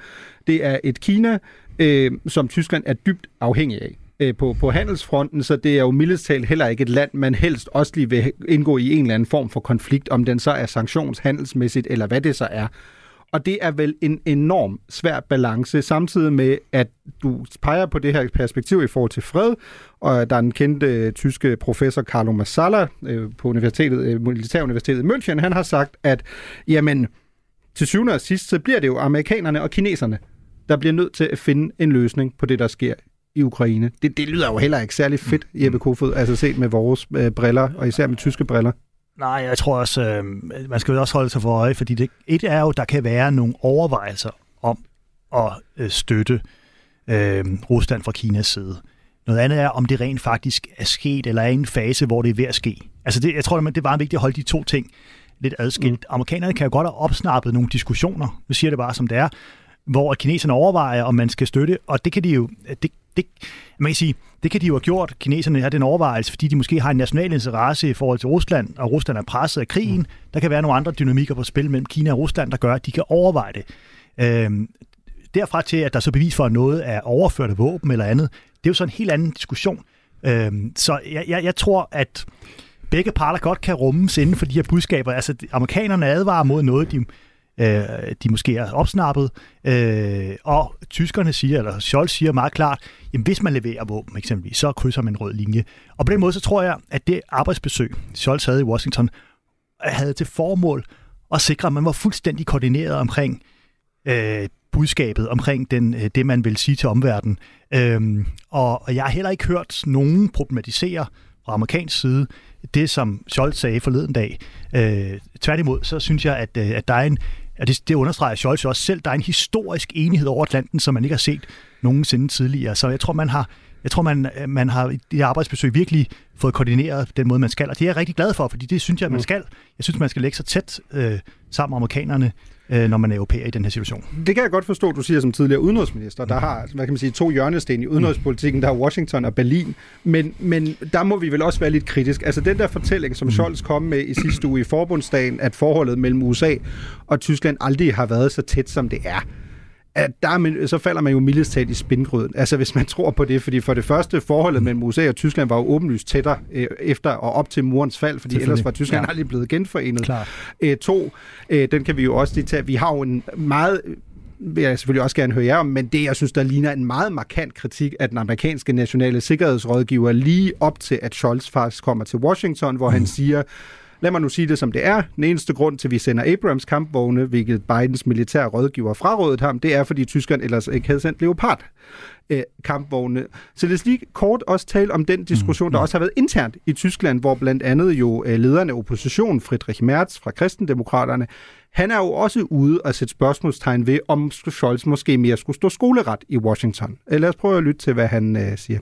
Det er et Kina, øh, som Tyskland er dybt afhængig af øh, på, på handelsfronten, så det er jo mildest talt heller ikke et land, man helst også lige vil indgå i en eller anden form for konflikt, om den så er sanktionshandelsmæssigt, eller hvad det så er. Og det er vel en enorm svær balance, samtidig med, at du peger på det her perspektiv i forhold til fred, og der er en kendte øh, tyske professor Carlo Massala øh, på universitetet, øh, Militæruniversitetet i München, han har sagt, at jamen, til syvende og sidst, så bliver det jo amerikanerne og kineserne, der bliver nødt til at finde en løsning på det, der sker i Ukraine. Det, det lyder jo heller ikke særlig fedt, Jeppe Kofod, altså set med vores øh, briller, og især med tyske briller. Nej, jeg tror også, øh, man skal jo også holde sig for øje, fordi det, et er jo, der kan være nogle overvejelser om at øh, støtte øh, Rusland fra Kinas side. Noget andet er, om det rent faktisk er sket, eller er i en fase, hvor det er ved at ske. Altså det, jeg tror, det er meget vigtigt at holde de to ting lidt adskilt. Mm. Amerikanerne kan jo godt have opsnappet nogle diskussioner, nu siger det bare som det er, hvor kineserne overvejer, om man skal støtte, og det kan de jo, det, det, man kan sige, det kan de jo have gjort. Kineserne har den overvejelse, fordi de måske har en national interesse i forhold til Rusland, og Rusland er presset af krigen. Mm. Der kan være nogle andre dynamikker på spil mellem Kina og Rusland, der gør, at de kan overveje det. Øhm, derfra til, at der er så bevis for, at noget er overført våben eller andet, det er jo så en helt anden diskussion. Øhm, så jeg, jeg, jeg tror, at begge parter godt kan rummes inden for de her budskaber. Altså, amerikanerne advarer mod noget, de øh, de måske er opsnappet, øh, og tyskerne siger, eller Scholz siger meget klart, jamen hvis man leverer våben eksempelvis, så krydser man en rød linje. Og på den måde, så tror jeg, at det arbejdsbesøg, Scholz havde i Washington, havde til formål at sikre, at man var fuldstændig koordineret omkring øh, budskabet, omkring den, øh, det, man vil sige til omverdenen. Øhm, og, og jeg har heller ikke hørt nogen problematisere fra amerikansk side det, som Scholz sagde forleden dag. Øh, tværtimod, så synes jeg, at, øh, at der er en, Ja, det, det understreger Scholz også selv. Der er en historisk enighed over Atlanten, som man ikke har set nogensinde tidligere. Så jeg tror, man har, jeg tror, man, man har i det arbejdsbesøg virkelig fået koordineret den måde, man skal. Og det er jeg rigtig glad for, fordi det synes jeg, man mm. skal. Jeg synes, man skal lægge sig tæt øh, sammen med amerikanerne øh, når man er europæer i den her situation. Det kan jeg godt forstå, du siger som tidligere udenrigsminister. Der har, hvad kan man sige, to hjørnesten i udenrigspolitikken. Der er Washington og Berlin. Men, men der må vi vel også være lidt kritisk. Altså den der fortælling, som Scholz kom med i sidste uge i forbundsdagen, at forholdet mellem USA og Tyskland aldrig har været så tæt, som det er at der, så falder man jo mildest talt i spindgrøden. Altså hvis man tror på det, fordi for det første forholdet mellem USA og Tyskland var jo åbenlyst tættere øh, efter og op til murens fald, fordi ellers var Tyskland ja. aldrig blevet genforenet. Klar. Øh, to, øh, den kan vi jo også lige tage. Vi har jo en meget vil jeg selvfølgelig også gerne høre jer om, men det, jeg synes, der ligner en meget markant kritik af den amerikanske nationale sikkerhedsrådgiver lige op til, at Scholz faktisk kommer til Washington, hvor mm. han siger, Lad mig nu sige det som det er. Den eneste grund til, at vi sender Abrams kampvogne, hvilket Bidens militære rådgiver frarådet ham, det er, fordi tyskerne ellers ikke havde sendt Leopard øh, kampvogne. Så lad os lige kort også tale om den diskussion, der mm. også har været internt i Tyskland, hvor blandt andet jo øh, lederen af oppositionen, Friedrich Merz fra Kristendemokraterne, han er jo også ude og sætte spørgsmålstegn ved, om Scholz måske mere skulle stå skoleret i Washington. Øh, lad os prøve at lytte til, hvad han øh, siger.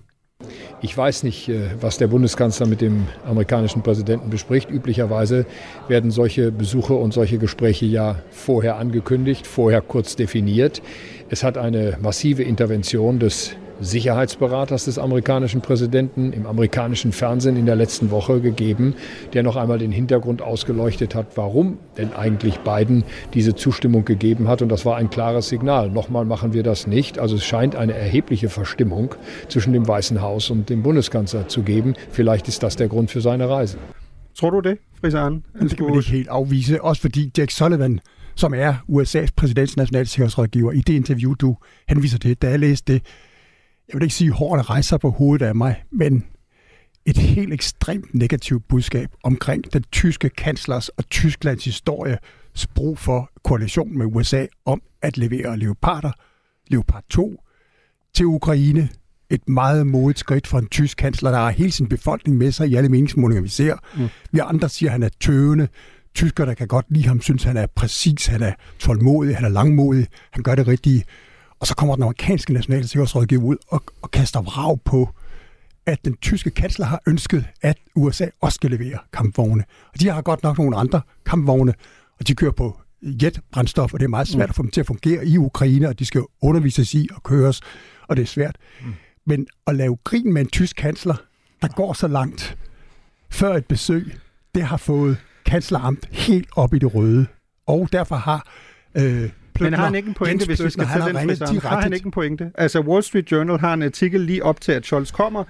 Ich weiß nicht, äh, was der Bundeskanzler mit dem amerikanischen Präsidenten bespricht. Üblicherweise werden solche Besuche und solche Gespräche ja vorher angekündigt, vorher kurz definiert. Es hat eine massive Intervention des Sicherheitsberaters des amerikanischen Präsidenten im amerikanischen Fernsehen in der letzten Woche gegeben, der noch einmal den Hintergrund ausgeleuchtet hat, warum denn eigentlich Biden diese Zustimmung gegeben hat. Und das war ein klares Signal. Nochmal machen wir das nicht. Also es scheint eine erhebliche Verstimmung zwischen dem Weißen Haus und dem Bundeskanzler zu geben. Vielleicht ist das der Grund für seine Reise. Tror du det, Frisan? Det kan man ikke helt afvise, også fordi Jack Sullivan, som er USA's præsidents nationalsikkerhedsrådgiver, i det interview, du henviser til, da jeg læste det, jeg vil ikke sige, hårdt rejser på hovedet af mig, men et helt ekstremt negativt budskab omkring den tyske kanslers og Tysklands historie brug for koalition med USA om at levere leoparder, Leopard 2, til Ukraine. Et meget modigt skridt for en tysk kansler, der har hele sin befolkning med sig i alle meningsmålinger, vi ser. Mm. Vi andre siger, at han er tøvende. Tyskerne kan godt lide ham, synes han er præcis, han er tålmodig, han er langmodig, han gør det rigtige. Og så kommer den amerikanske nationale sikkerhedsrådgiver ud og, og kaster vrag på, at den tyske kansler har ønsket, at USA også skal levere kampvogne. Og de har godt nok nogle andre kampvogne, og de kører på jetbrændstof, og det er meget svært mm. at få dem til at fungere i Ukraine, og de skal undervises i og køres, og det er svært. Mm. Men at lave grin med en tysk kansler, der går så langt før et besøg, det har fået kansleramt helt op i det røde. Og derfor har øh, men har han ikke en pointe, hvis vi skal tage den frisøren? Har han ikke en pointe? Altså, Wall Street Journal har en artikel lige op til, at Scholz kommer.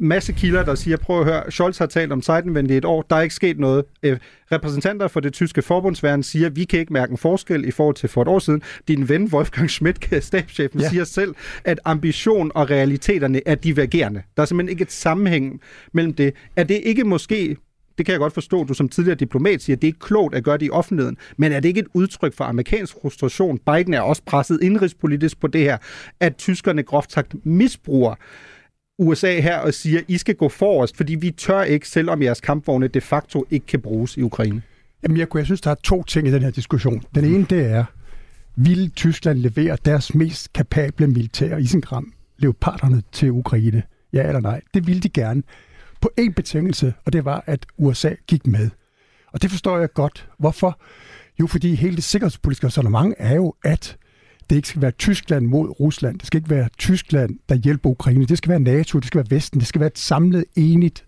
Masse kilder, der siger, prøv at høre, Scholz har talt om Zeitenwende i et år, der er ikke sket noget. Øh, repræsentanter for det tyske forbundsværen siger, vi kan ikke mærke en forskel i forhold til for et år siden. Din ven Wolfgang Schmidt, stabschefen, ja. siger selv, at ambition og realiteterne er divergerende. Der er simpelthen ikke et sammenhæng mellem det. Er det ikke måske det kan jeg godt forstå, du som tidligere diplomat siger, at det er klogt at gøre det i offentligheden. Men er det ikke et udtryk for amerikansk frustration? Biden er også presset indrigspolitisk på det her, at tyskerne groft sagt misbruger USA her og siger, at I skal gå forrest, fordi vi tør ikke, selvom jeres kampvogne de facto ikke kan bruges i Ukraine. Jamen, jeg, jeg synes, der er to ting i den her diskussion. Den ene, det er, vil Tyskland levere deres mest kapable militære isengram, leoparderne, til Ukraine? Ja eller nej? Det vil de gerne på én betingelse, og det var, at USA gik med. Og det forstår jeg godt. Hvorfor? Jo, fordi hele det sikkerhedspolitiske resonemang er jo, at det ikke skal være Tyskland mod Rusland. Det skal ikke være Tyskland, der hjælper Ukraine. Det skal være NATO, det skal være Vesten. Det skal være et samlet, enigt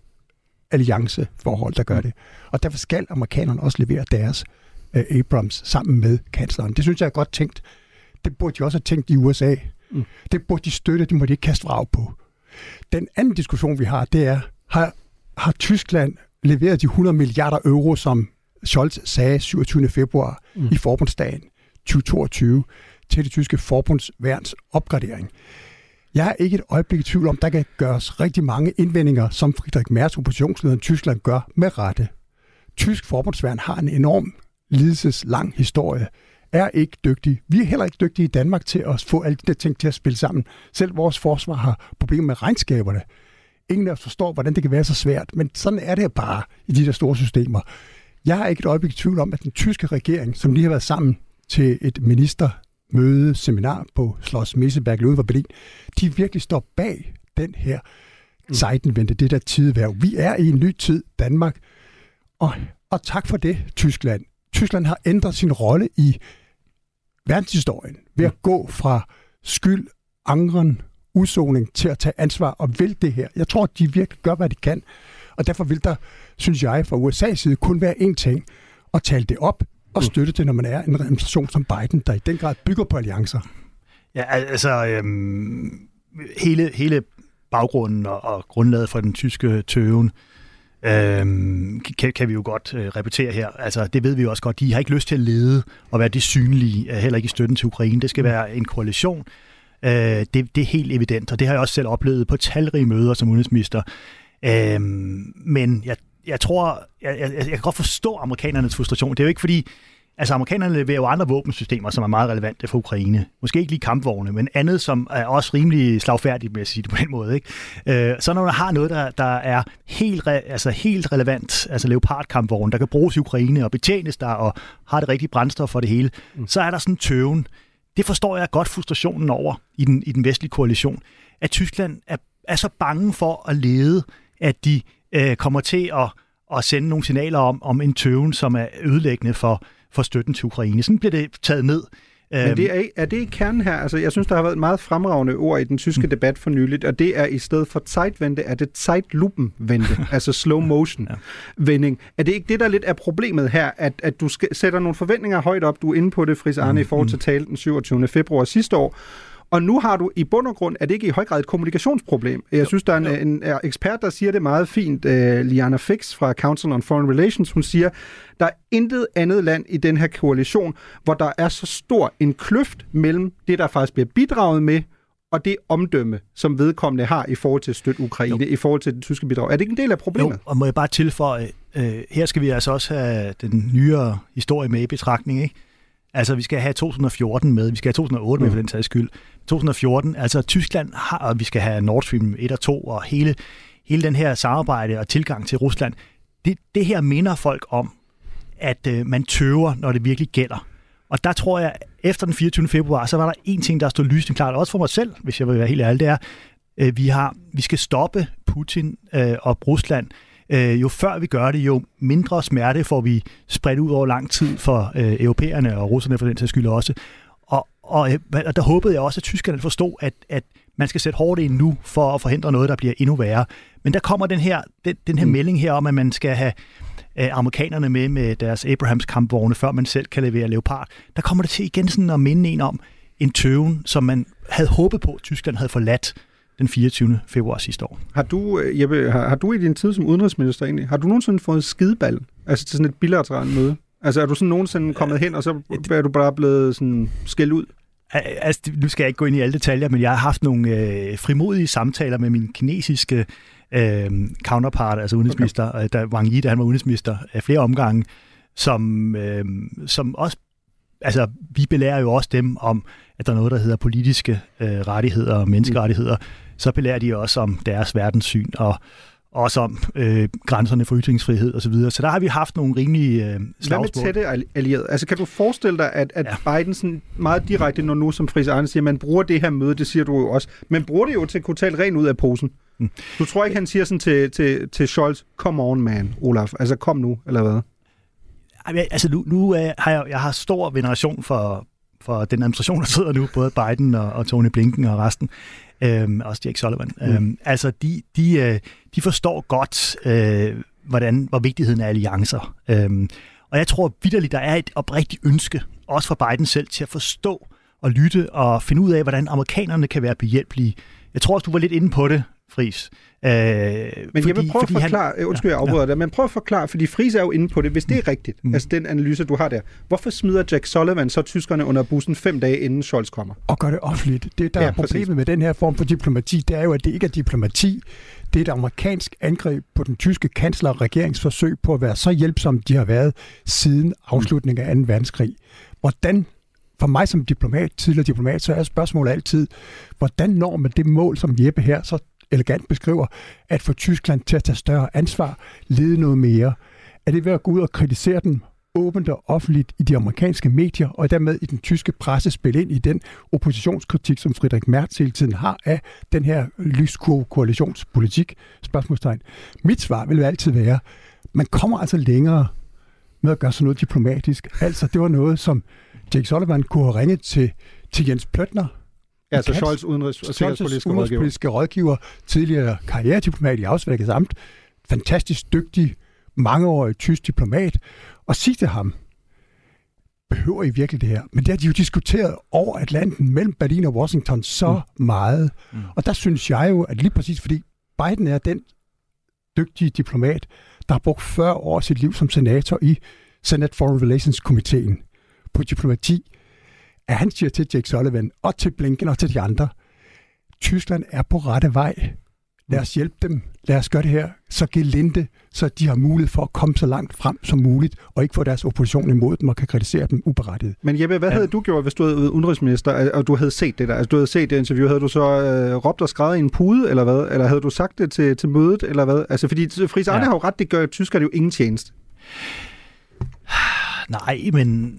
allianceforhold, der gør det. Og derfor skal amerikanerne også levere deres uh, Abrams sammen med kansleren. Det synes jeg er godt tænkt. Det burde de også have tænkt i USA. Mm. Det burde de støtte, det må de ikke kaste vrag på. Den anden diskussion, vi har, det er, har, har Tyskland leveret de 100 milliarder euro, som Scholz sagde 27. februar mm. i forbundsdagen 2022 til det tyske forbundsværns opgradering. Jeg er ikke et øjeblik i tvivl om, der kan gøres rigtig mange indvendinger, som Friedrich Merz, oppositionslederen Tyskland, gør med rette. Tysk forbundsværn har en enorm lidelseslang historie, er ikke dygtig. Vi er heller ikke dygtige i Danmark til at få alle de der ting til at spille sammen. Selv vores forsvar har problemer med regnskaberne. Ingen af os forstår, hvordan det kan være så svært, men sådan er det bare i de der store systemer. Jeg har ikke et øjeblik i tvivl om, at den tyske regering, som lige har været sammen til et ministermøde, seminar på Schloss Messeberg ude for Berlin, de virkelig står bag den her Zeitenwende, det der tidværv. Vi er i en ny tid, Danmark, og, og tak for det, Tyskland. Tyskland har ændret sin rolle i verdenshistorien ved at gå fra skyld, angren, udsoning til at tage ansvar og vil det her. Jeg tror, de virkelig gør, hvad de kan. Og derfor vil der, synes jeg, fra USA's side kun være én ting, at tale det op og mm. støtte det, når man er en administration som Biden, der i den grad bygger på alliancer. Ja, altså øhm, hele, hele baggrunden og, og grundlaget for den tyske tøven, øhm, kan, kan vi jo godt øh, repetere her. Altså, det ved vi jo også godt. De har ikke lyst til at lede og være det synlige, øh, heller ikke i støtten til Ukraine. Det skal mm. være en koalition, Øh, det, det er helt evident, og det har jeg også selv oplevet på talrige møder som udenrigsminister. Øh, men jeg, jeg tror, jeg, jeg, jeg kan godt forstå amerikanernes frustration. Det er jo ikke fordi, altså amerikanerne leverer jo andre våbensystemer, som er meget relevante for Ukraine. Måske ikke lige kampvogne, men andet, som er også rimelig slagfærdigt, med at sige det på den måde. Ikke? Øh, så når man har noget, der, der er helt, re, altså helt relevant, altså Leopard-kampvogne, der kan bruges i Ukraine og betjenes der, og har det rigtige brændstof for det hele, mm. så er der sådan en tøven. Det forstår jeg godt frustrationen over i den, i den vestlige koalition, at Tyskland er, er så bange for at lede, at de øh, kommer til at, at sende nogle signaler om, om en tøven, som er ødelæggende for, for støtten til Ukraine. Sådan bliver det taget ned. Men det er, er det ikke kernen her? Altså, jeg synes, der har været et meget fremragende ord i den tyske mm. debat for nyligt, og det er i stedet for Zeitwende, er det Zeitlupen-vende, altså slow motion vending. Er det ikke det, der lidt er problemet her, at, at du skal, sætter nogle forventninger højt op, du er inde på det, Fris Arne, mm. i forhold til tale den 27. februar sidste år, og nu har du i bund og grund, er det ikke i høj grad et kommunikationsproblem? Jeg synes, der er en, en, en ekspert, der siger det meget fint, uh, Liana Fix fra Council on Foreign Relations, hun siger, der er intet andet land i den her koalition, hvor der er så stor en kløft mellem det, der faktisk bliver bidraget med, og det omdømme, som vedkommende har i forhold til at støtte Ukraine, jo. i forhold til det tyske bidrag. Er det ikke en del af problemet? Jo, og må jeg bare tilføje, øh, her skal vi altså også have den nyere historie med i betragtning, ikke? Altså, vi skal have 2014 med, vi skal have 2008 med mm. for den sags skyld. 2014, altså Tyskland har, og vi skal have Nord Stream 1 og 2, og hele, hele den her samarbejde og tilgang til Rusland, det, det her minder folk om, at øh, man tøver, når det virkelig gælder. Og der tror jeg, efter den 24. februar, så var der en ting, der stod lysende klart, også for mig selv, hvis jeg vil være helt ærlig, det er, øh, vi, har, vi skal stoppe Putin øh, og Rusland øh, jo før vi gør det, jo mindre smerte får vi spredt ud over lang tid for øh, europæerne og russerne for den sags skyld også. Og, og, øh, og der håbede jeg også, at tyskerne forstod, at, at man skal sætte hårdt ind nu for at forhindre noget, der bliver endnu værre. Men der kommer den her, den, den her mm. melding her om, at man skal have øh, amerikanerne med med deres Abrahams kampvogne, før man selv kan levere Leopard. Der kommer det til igen sådan at minde en om en tøven, som man havde håbet på, at Tyskland havde forladt den 24. februar sidste år. Har du, øh, Jeppe, har, har du i din tid som udenrigsminister egentlig, har du nogensinde fået skideball? Altså til sådan et bilateralt møde? Altså er du sådan nogensinde kommet hen, og så er du bare blevet sådan skældt ud? Altså, nu skal jeg ikke gå ind i alle detaljer, men jeg har haft nogle øh, frimodige samtaler med min kinesiske øh, counterpart, altså udenrigsminister, okay. der Wang Yi, da han var udenrigsminister, af flere omgange, som, øh, som også, altså vi belærer jo også dem om, at der er noget, der hedder politiske øh, rettigheder og menneskerettigheder, mm så belærer de også om deres verdenssyn og også om øh, grænserne for ytringsfrihed osv. Så, videre. så der har vi haft nogle rimelige øh, slagsmål. Hvad med tætte allierede? Altså kan du forestille dig, at, at ja. Biden sådan meget direkte, når nu som Friis Arne siger, man bruger det her møde, det siger du jo også, men bruger det jo til at kunne tale rent ud af posen. Mm. Du tror ikke, han siger sådan til, til, til Scholz, come on man, Olaf, altså kom nu, eller hvad? Altså nu, nu øh, har jeg, jeg har stor veneration for, for den administration, der sidder nu, både Biden og, og Tony Blinken og resten øhm, også Jake Sullivan. Mm. Øhm, altså, de, de, øh, de forstår godt, øh, hvordan, hvor vigtigheden er alliancer. Øhm, og jeg tror vidderligt, der er et oprigtigt ønske, også fra Biden selv, til at forstå og lytte og finde ud af, hvordan amerikanerne kan være behjælpelige. Jeg tror også, du var lidt inde på det, Fris. Øh, men fordi, jeg vil prøve at forklare, han, undskyld, jeg afbryder ja, dig, men prøv at forklare, fordi Fris er jo inde på det, hvis det er rigtigt, mm. altså den analyse, du har der, hvorfor smider Jack Sullivan så tyskerne under bussen fem dage inden Scholz kommer? Og gør det offentligt. Det, der ja, er problemet præcis. med den her form for diplomati, det er jo, at det ikke er diplomati, det er et amerikansk angreb på den tyske kansler og regeringsforsøg på at være så hjælpsom, de har været siden afslutningen af 2. verdenskrig. Hvordan for mig som diplomat, tidligere diplomat, så er spørgsmålet altid, hvordan når man det mål, som Jeppe her så elegant beskriver, at få Tyskland til at tage større ansvar, lede noget mere. Er det ved at gå ud og kritisere den åbent og offentligt i de amerikanske medier, og dermed i den tyske presse spille ind i den oppositionskritik, som Friedrich Merz hele tiden har af den her lyskurve-koalitionspolitik? Spørgsmålstegn. Mit svar vil altid være, man kommer altså længere med at gøre sådan noget diplomatisk. Altså, det var noget, som Jake Sullivan kunne have ringet til, til Jens Pløtner, Ja, altså Scholz udenrigs- og sikkerhedspolitiske udenrigspolitiske rådgiver, tidligere karrierediplomat i Auswärtiges Amt, fantastisk dygtig, mangeårig tysk diplomat, og sige til ham, behøver I virkelig det her? Men det har de jo diskuteret over Atlanten mellem Berlin og Washington så mm. meget. Mm. Og der synes jeg jo, at lige præcis fordi Biden er den dygtige diplomat, der har brugt 40 år af sit liv som senator i Senate Foreign Relations Komiteen på diplomati, at han siger til Jake Sullivan og til Blinken og til de andre, Tyskland er på rette vej. Lad os hjælpe dem. Lad os gøre det her så gelinde, så de har mulighed for at komme så langt frem som muligt, og ikke få deres opposition imod dem og kan kritisere dem uberettiget. Men Jeppe, hvad ja. havde du gjort, hvis du havde udenrigsminister, og du havde set det der? Altså, du havde set det interview. Havde du så øh, råbt og skrevet i en pude, eller hvad? Eller havde du sagt det til, til mødet, eller hvad? Altså, fordi Friis Arne ja. har jo ret, det gør tyskerne jo ingen tjeneste. Nej, men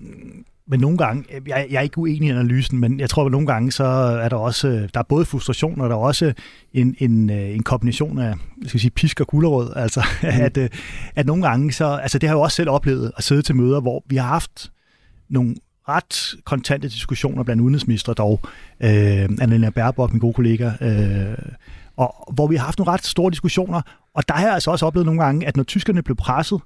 men nogle gange, jeg, jeg er ikke uenig i analysen, men jeg tror, at nogle gange, så er der også, der er både frustration, og der er også en, en, øh, en kombination af, skal sige, pisk og gulerod, altså, mm. at, øh, at nogle gange, så, altså det har jeg jo også selv oplevet, at sidde til møder, hvor vi har haft nogle ret kontante diskussioner blandt udenrigsminister dog, øh, Annalena Baerbock, min gode kollega, øh, og hvor vi har haft nogle ret store diskussioner, og der har jeg altså også oplevet nogle gange, at når tyskerne blev presset,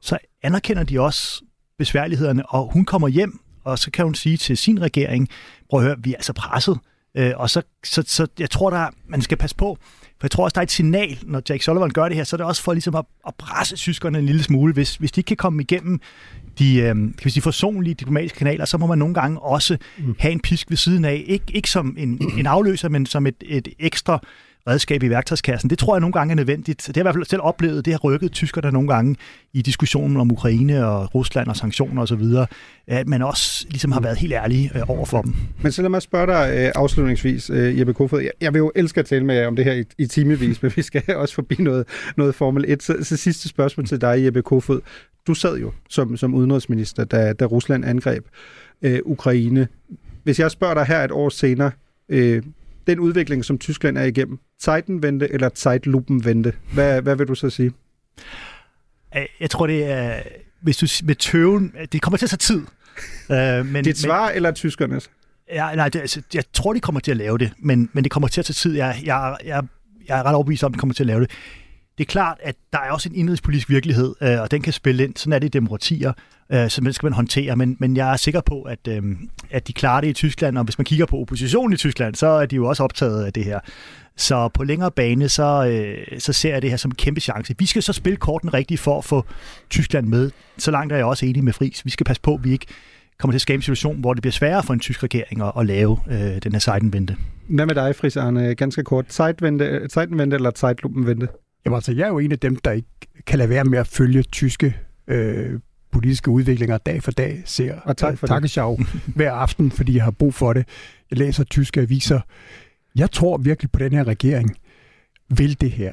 så anerkender de også besværlighederne, og hun kommer hjem, og så kan hun sige til sin regering, prøv at høre, vi er altså presset, øh, og så, så, så jeg tror, der, man skal passe på, for jeg tror også, der er et signal, når Jack Sullivan gør det her, så er det også for ligesom at, at presse tyskerne en lille smule. Hvis, hvis de ikke kan komme igennem de, øh, kan vi sige, forsonlige diplomatiske kanaler, så må man nogle gange også mm. have en pisk ved siden af. Ik- ikke som en, en afløser, men som et, et ekstra redskab i værktøjskassen. Det tror jeg nogle gange er nødvendigt. Det har jeg i hvert fald selv oplevet. Det har rykket tyskerne nogle gange i diskussionen om Ukraine og Rusland og sanktioner osv., at man også ligesom har været helt ærlig øh, over for dem. Men så lad mig spørge dig øh, afslutningsvis, øh, Jeppe Kofod. Jeg, vil jo elske at tale med jer om det her i, i timevis, men vi skal også forbi noget, noget Formel 1. Så, så sidste spørgsmål til dig, Jeppe Kofod. Du sad jo som, som udenrigsminister, da, da Rusland angreb øh, Ukraine. Hvis jeg spørger dig her et år senere, øh, den udvikling, som Tyskland er igennem, Zeitenwende eller Zeitlupenwende, hvad, hvad vil du så sige? Jeg tror, det er, hvis du med tøven, det kommer til at tage tid. Uh, men, Dit svar men, eller tyskernes? Ja, nej, det, altså, jeg tror, de kommer til at lave det, men, men det kommer til at tage tid. Jeg, jeg, jeg, jeg er ret overbevist om, at de kommer til at lave det. Det er klart, at der er også en indrigspolitisk virkelighed, øh, og den kan spille ind. Sådan er det i demokratier, øh, så det skal man håndtere. Men, men jeg er sikker på, at, øh, at de klarer det i Tyskland, og hvis man kigger på oppositionen i Tyskland, så er de jo også optaget af det her. Så på længere bane, så, øh, så ser jeg det her som en kæmpe chance. Vi skal så spille korten rigtigt for at få Tyskland med. Så langt er jeg også enig med Fris. Vi skal passe på, at vi ikke kommer til at skabe en situation, hvor det bliver sværere for en tysk regering at, at lave øh, den her sejtenvente. Hvad med dig, Fris Arne? Ganske kort. Sejtenvente eller sejtlupenvente? Jamen altså, jeg er jo en af dem, der ikke kan lade være med at følge tyske øh, politiske udviklinger dag for dag, ser og tak for takkeshav hver aften, fordi jeg har brug for det. Jeg læser tyske aviser. Jeg tror virkelig på den her regering vil det her.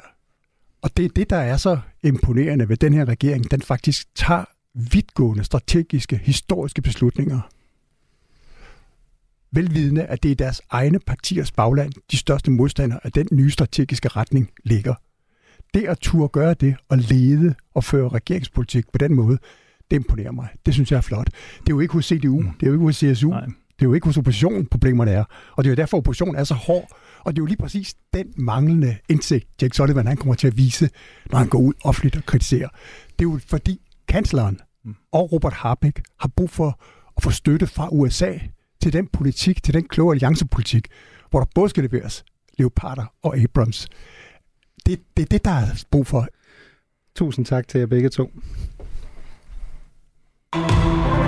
Og det er det, der er så imponerende ved den her regering. Den faktisk tager vidtgående strategiske, historiske beslutninger. Velvidende, at det er deres egne partiers bagland, de største modstandere af den nye strategiske retning ligger det at turde gøre det og lede og føre regeringspolitik på den måde, det imponerer mig. Det synes jeg er flot. Det er jo ikke hos CDU, mm. det er jo ikke hos CSU, Nej. det er jo ikke hos oppositionen, problemerne er. Og det er jo derfor, oppositionen er så hård. Og det er jo lige præcis den manglende indsigt, Jack Sullivan han kommer til at vise, når han går ud offentligt og kritiserer. Det er jo fordi kansleren mm. og Robert Harbeck har brug for at få støtte fra USA til den politik, til den kloge alliancepolitik, hvor der både skal leveres Leoparder og Abrams det, det det, der er brug for. Tusind tak til jer begge to.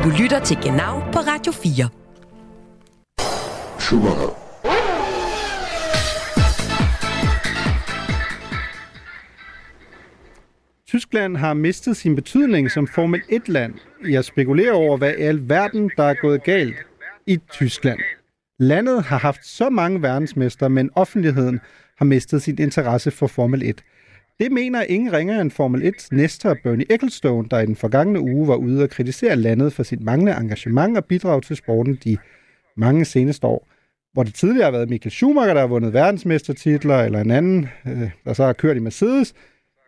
Du lytter til Genau på Radio 4. Schumacher. Tyskland har mistet sin betydning som Formel 1-land. Jeg spekulerer over, hvad i alverden, der er gået galt i Tyskland. Landet har haft så mange verdensmester, men offentligheden har mistet sin interesse for Formel 1. Det mener ingen ringer end Formel 1's næster Bernie Ecclestone, der i den forgangne uge var ude og kritisere landet for sit manglende engagement og bidrag til sporten de mange seneste år. Hvor det tidligere har været Michael Schumacher, der har vundet verdensmestertitler, eller en anden, øh, der så har kørt i Mercedes,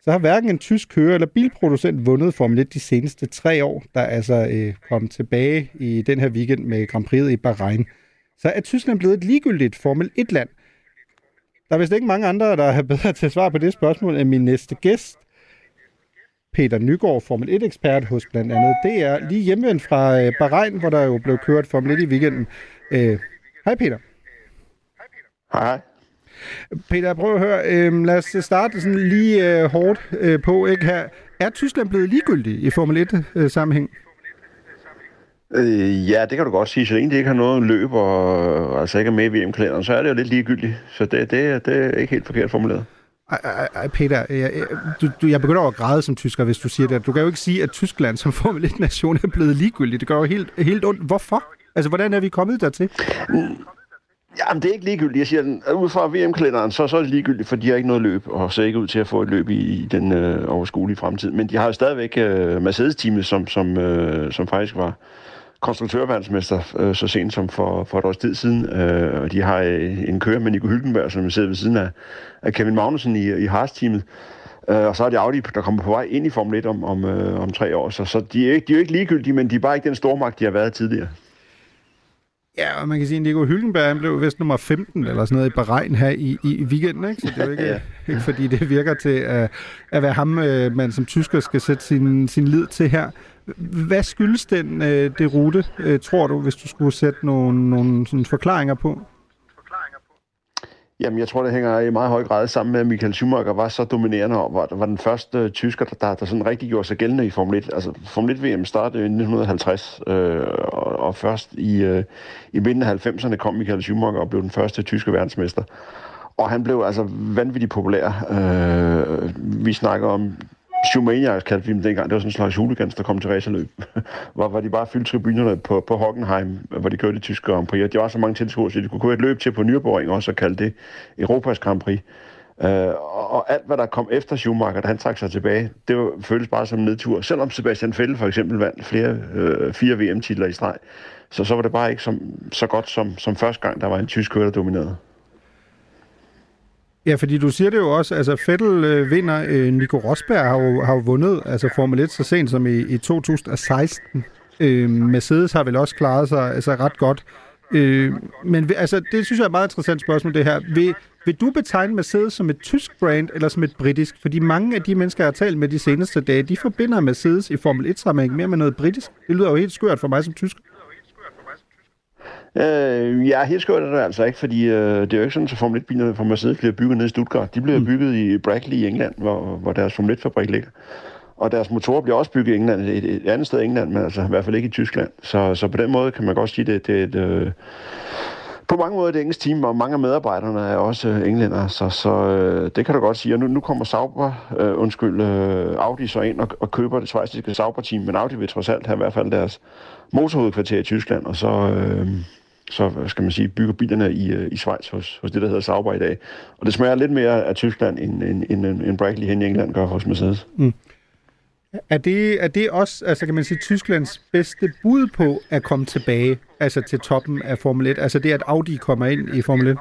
så har hverken en tysk kører eller bilproducent vundet Formel 1 de seneste tre år, der altså øh, kom tilbage i den her weekend med Grand Prix i Bahrain. Så er Tyskland blevet et ligegyldigt Formel 1-land – der er vist ikke mange andre, der er bedre til at svare på det spørgsmål end min næste gæst. Peter Nygaard, Formel 1-ekspert hos blandt andet Det er lige hjemvendt fra øh, Bahrain, hvor der jo blev kørt Formel 1 i weekenden. Øh, hej Peter. Hej. Peter, prøv at høre. Øh, lad os starte sådan lige øh, hårdt øh, på. Ikke her. Er Tyskland blevet ligegyldig i Formel 1-sammenhæng? Øh, Øh, ja, det kan du godt sige. Så længe de ikke har noget løb og altså ikke er med i VM-kalenderen, så er det jo lidt ligegyldigt. Så det, det, det er ikke helt forkert formuleret. Ej, ej, Peter, jeg, du, du, jeg begynder at græde som tysker, hvis du siger det. Du kan jo ikke sige, at Tyskland som Formel 1-nation er blevet ligegyldigt. Det gør jo helt, helt ondt. Hvorfor? Altså, hvordan er vi kommet dertil? Mm. Jamen, det er ikke ligegyldigt. Jeg siger, ud fra VM-kalenderen, så, så er det ligegyldigt, for de har ikke noget løb, og ser ikke ud til at få et løb i, i den øh, overskuelige fremtid. Men de har jo stadigvæk øh, Mercedes-teamet, som, som, øh, som faktisk var, konstruktørverdensmester øh, så sent som for, for et års tid siden. Øh, og de har øh, en kører med Nico Hylkenberg, som sidder ved siden af, af Kevin Magnussen i, i Haas-teamet. Øh, og så er det Audi, der kommer på vej ind i Formel 1 om, om, øh, om tre år. Så, så de, er ikke, de er jo ikke ligegyldige, men de er bare ikke den stormagt, de har været tidligere. Ja, og man kan sige, at Nico Hylkenberg han blev vist nummer 15 eller sådan noget i beregn her i, i weekenden, ikke? Så det er jo ikke, ja. ikke fordi det virker til at, at være ham, øh, man som tysker skal sætte sin, sin lid til her. Hvad skyldes den øh, det rute, øh, tror du, hvis du skulle sætte nogle, nogle sådan forklaringer på? Jamen, jeg tror, det hænger i meget høj grad sammen med, at Michael Schumacher var så dominerende og var, var den første uh, tysker, der, der sådan rigtig gjorde sig gældende i Formel 1. Altså, Formel 1-VM startede i 1950, øh, og, og først i, øh, i midten af 90'erne kom Michael Schumacher og blev den første tyske verdensmester. Og han blev altså vanvittigt populær. Øh, vi snakker om Schumaniacs kaldte vi dem dengang. Det var sådan en slags hooligans, der kom til racerløb. hvor, hvor de bare fyldte tribunerne på, på Hockenheim, hvor de kørte i tyske Grand Prix. Og de var så mange tilskuere, så de kunne køre et løb til på Nürburgring også og kalde det Europas Grand Prix. Uh, og alt, hvad der kom efter Schumacher, da han trak sig tilbage, det var, føltes bare som en nedtur. Selvom Sebastian Vettel for eksempel vandt flere, øh, fire VM-titler i streg, så, så var det bare ikke som, så godt som, som første gang, der var en tysk kører, der dominerede. Ja, fordi du siger det jo også, altså Fettel øh, vinder, øh, Nico Rosberg har jo, har jo vundet altså Formel 1 så sent som i, i 2016. Øh, Mercedes har vel også klaret sig altså, ret godt. Øh, men altså, det synes jeg er et meget interessant spørgsmål, det her. Vil, vil du betegne Mercedes som et tysk brand eller som et britisk? Fordi mange af de mennesker, jeg har talt med de seneste dage, de forbinder Mercedes i Formel 1-sammenhæng mere med noget britisk. Det lyder jo helt skørt for mig som tysker. Øh, ja, helt skørt er det altså ikke, fordi øh, det er jo ikke sådan, at Formel 1-bilerne fra Mercedes bliver bygget nede i Stuttgart. De bliver mm. bygget i Brackley i England, hvor, hvor deres Formel 1-fabrik ligger. Og deres motorer bliver også bygget i England, et, et andet sted i England, men altså i hvert fald ikke i Tyskland. Så, så på den måde kan man godt sige, at det, det er et... Øh, på mange måder det engelsk team, og mange af medarbejderne er også øh, englænder, så, så øh, det kan du godt sige. Og nu, nu kommer Sauber, øh, undskyld, øh, Audi så ind og, og køber det svejsiske Sauber-team, men Audi vil trods alt have i hvert fald deres motorhovedkvarter i Tyskland, og så, øh, så skal man sige, bygger bilerne i, øh, i Schweiz hos, hos det, der hedder Sauber i dag. Og det smager lidt mere af Tyskland, end, end, end, end Brackley hen i England gør hos Mercedes. Mm. Er det, er det også, altså kan man sige, Tysklands bedste bud på at komme tilbage altså til toppen af Formel 1? Altså det, at Audi kommer ind i Formel 1?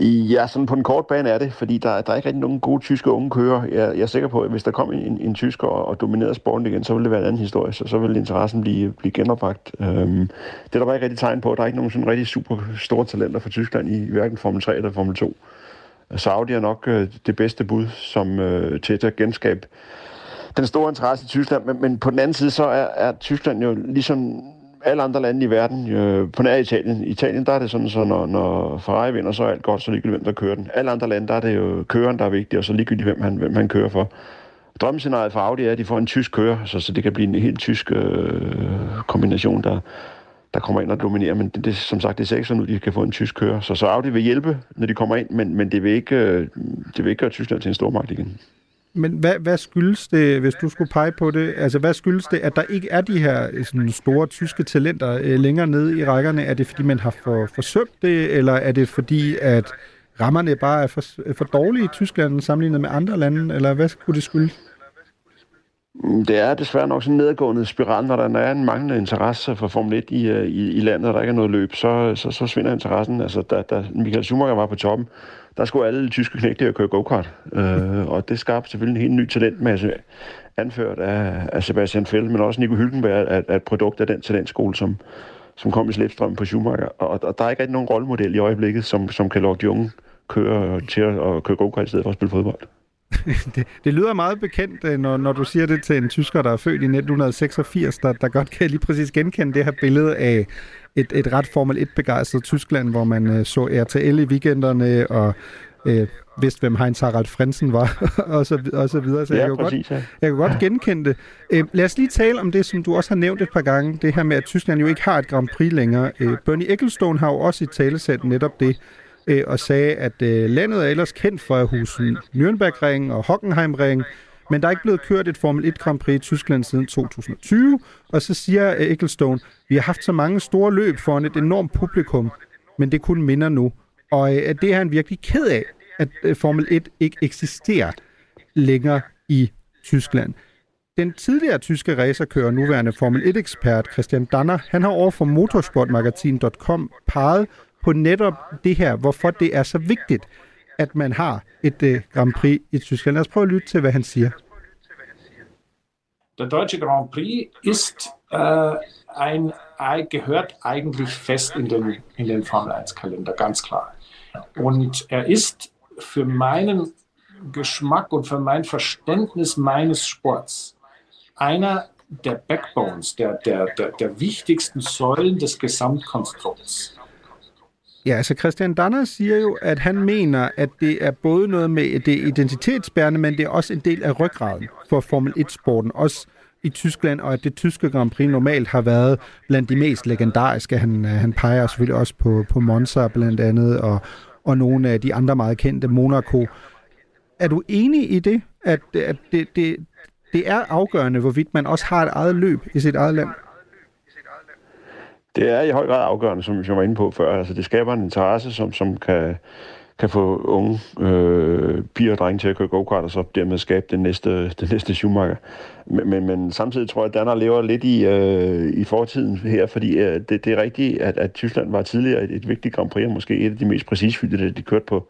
Ja, sådan på den korte bane er det, fordi der, der er ikke rigtig nogen gode tyske unge kører. Jeg, jeg er sikker på, at hvis der kom en, en tysker og, og dominerede sporten igen, så ville det være en anden historie, så, så ville interessen blive, blive genopbragt. Øhm, det er der bare ikke rigtig tegn på. Der er ikke nogen sådan rigtig super store talenter for Tyskland i hverken Formel 3 eller Formel 2. Saudi er nok øh, det bedste bud som, øh, til at genskabe den store interesse i Tyskland, men, men på den anden side, så er, er Tyskland jo ligesom alle andre lande i verden, øh, på nær Italien. I Italien, der er det sådan, så når, når Ferrari vinder, så er alt godt, så ligegyldigt, hvem der kører den. Alle andre lande, der er det jo køreren, der er vigtig, og så ligegyldigt, hvem han, hvem han kører for. Drømmescenariet for Audi er, at de får en tysk kører, så, så det kan blive en helt tysk øh, kombination, der, der kommer ind og dominerer. Men det, det, som sagt, det ser ikke sådan ud, at de kan få en tysk kører. Så, så Audi vil hjælpe, når de kommer ind, men, men det, vil ikke, øh, det vil ikke gøre Tyskland til en stor magt igen. Men hvad, hvad skyldes det, hvis du skulle pege på det, altså hvad skyldes det, at der ikke er de her øh, sådan, store tyske talenter øh, længere nede i rækkerne? Er det fordi, man har for, forsømt det, eller er det fordi, at rammerne bare er for, øh, for dårlige i Tyskland sammenlignet med andre lande, eller hvad skulle det skyldes? Mm, det er desværre nok sådan en nedadgående spiral, når der er en manglende interesse for Formel 1 i, øh, i, i landet, og der ikke er noget løb, så, så, så svinder interessen. Altså, da, da Michael Schumacher var på toppen, der skulle alle tyske knægte køre go-kart. Øh, og det skabte selvfølgelig en helt ny talentmasse, anført af, af Sebastian Vettel, men også Nico Hülkenberg er, er et produkt af den talentskole, som, som kom i slipstrøm på Schumacher. Og, og der er ikke rigtig nogen rollemodel i øjeblikket, som, som kan lokke de unge køre til at køre go-kart i stedet for at spille fodbold. det, det lyder meget bekendt, øh, når, når du siger det til en tysker, der er født i 1986, der, der godt kan lige præcis genkende det her billede af et, et ret Formel 1-begejstret Tyskland, hvor man uh, så RTL i weekenderne og uh, vidste, hvem Heinz Harald Frenzen var, og, så, og så videre. Så ja, jeg, kan præcis, godt, ja. jeg kan godt genkende det. Uh, lad os lige tale om det, som du også har nævnt et par gange, det her med, at Tyskland jo ikke har et Grand Prix længere. Uh, Bernie Ecclestone har jo også i talesæt netop det, Øh, og sagde, at øh, landet er ellers kendt for at huse Nürnbergring og Hockenheimring, men der er ikke blevet kørt et Formel 1 Grand Prix i Tyskland siden 2020, og så siger øh, Ecclestone, vi har haft så mange store løb foran et enormt publikum, men det kun minder nu. Og øh, det er han virkelig ked af, at øh, Formel 1 ikke eksisterer længere i Tyskland. den tidligere tyske racerkører, nuværende Formel 1-ekspert Christian Danner, han har over for motorsportmagasin.com peget på netop det her, hvorfor det er så vigtigt, at man har et uh, Grand Prix i Tyskland. Lad os prøve at lytte til, hvad han siger. Der Deutsche Grand Prix ist äh, ein, gehört eigentlich fest in den, in den Formel 1-Kalender, ganz klar. Und er ist für meinen Geschmack und für mein Verständnis meines Sports einer der Backbones, der, der, der, der wichtigsten Säulen des Gesamtkonstrukts. Ja, altså Christian Danner siger jo, at han mener, at det er både noget med det identitetsbærende, men det er også en del af ryggraden for Formel 1-sporten, også i Tyskland, og at det tyske Grand Prix normalt har været blandt de mest legendariske. Han, øh, han peger selvfølgelig også på, på Monza blandt andet, og, og nogle af de andre meget kendte, Monaco. Er du enig i det, at, at det, det, det er afgørende, hvorvidt man også har et eget løb i sit eget land? Det er i høj grad afgørende, som jeg var inde på før. Altså, det skaber en interesse, som, som kan, kan få unge øh, piger og drenge til at køre go-kart, og så dermed skabe den næste, den næste Schumacher. Men, men, men samtidig tror jeg, at Danner lever lidt i, øh, i fortiden her, fordi øh, det, det er rigtigt, at, at Tyskland var tidligere et, et vigtigt Grand Prix, og måske et af de mest præcisfyldte, de kørte på,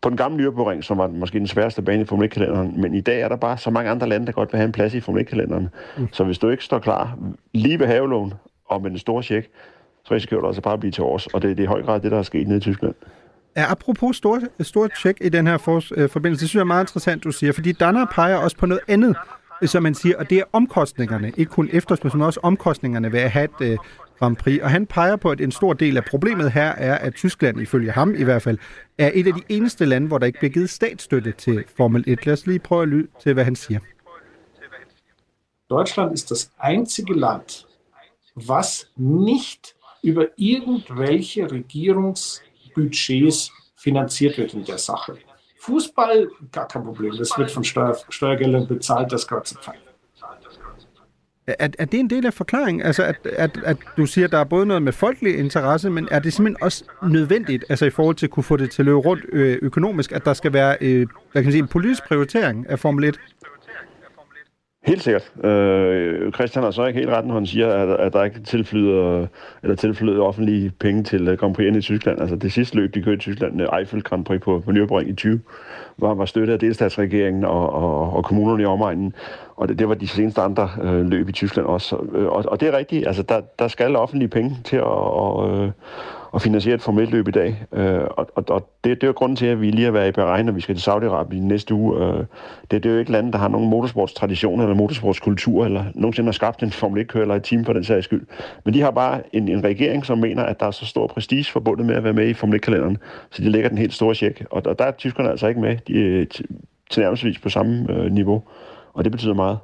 på den gamle Nürburgring, som var måske den sværeste bane i Formel 1-kalenderen, men i dag er der bare så mange andre lande, der godt vil have en plads i Formel 1-kalenderen. Mm. Så hvis du ikke står klar lige ved havelån og med den store tjek, så risikerer du altså bare at blive til års, og det, det er i høj grad det, der er sket nede i Tyskland. Ja, apropos store, store tjek i den her for, øh, forbindelse, det synes jeg er meget interessant, du siger, fordi Danner peger også på noget andet, som man siger, og det er omkostningerne, ikke kun efterspørgsel, men også omkostningerne ved at have et øh, Grand Prix. Og han peger på, at en stor del af problemet her er, at Tyskland, ifølge ham i hvert fald, er et af de eneste lande, hvor der ikke bliver givet statsstøtte til Formel 1. Lad os lige prøve at lytte til, hvad han siger. Deutschland ist das einzige Land, was nicht über irgendwelche Regierungsbudgets finanziert wird in der Sache. Fußball, gar kein Problem, das wird von Steuer, Steuergeldern bezahlt, das gehört zum Fall. Er, er det en del af forklaringen? Altså, at, at, at du siger, at der er både noget med folkelig interesse, men er det simpelthen også nødvendigt, altså i forhold til at kunne få det til at løbe rundt øh, økonomisk, at der skal være øh, hvad kan man sige, en politisk prioritering af Formel 1? Helt sikkert. Øh, Christian har så ikke helt ret, når han siger, at, at der ikke tilflyder, eller tilflyder offentlige penge til øh, Grand Prix i Tyskland. Altså det sidste løb, de kørte i Tyskland, øh, Eiffel Grand Prix på, på Nürburgring i 20, var, var støttet af delstatsregeringen og, og, og kommunerne i omegnen. Og det, det var de seneste andre øh, løb i Tyskland også. Øh, og, og det er rigtigt, altså der, der skal offentlige penge til at, og, øh, at finansiere et formelt løb i dag. Øh, og og, og det, det er jo grunden til, at vi lige har været i Bahrain, og vi skal til Saudi-Arabien næste uge. Øh, det, det er jo ikke lande, der har nogen motorsportstradition eller motorsportskultur, eller nogensinde har skabt en Formel 1 eller et team for den sags skyld. Men de har bare en, en regering, som mener, at der er så stor prestige forbundet med at være med i Formel 1-kalenderen, så de lægger den helt store tjek. Og, og der er tyskerne altså ikke med. De er til på samme øh, niveau, og det betyder meget.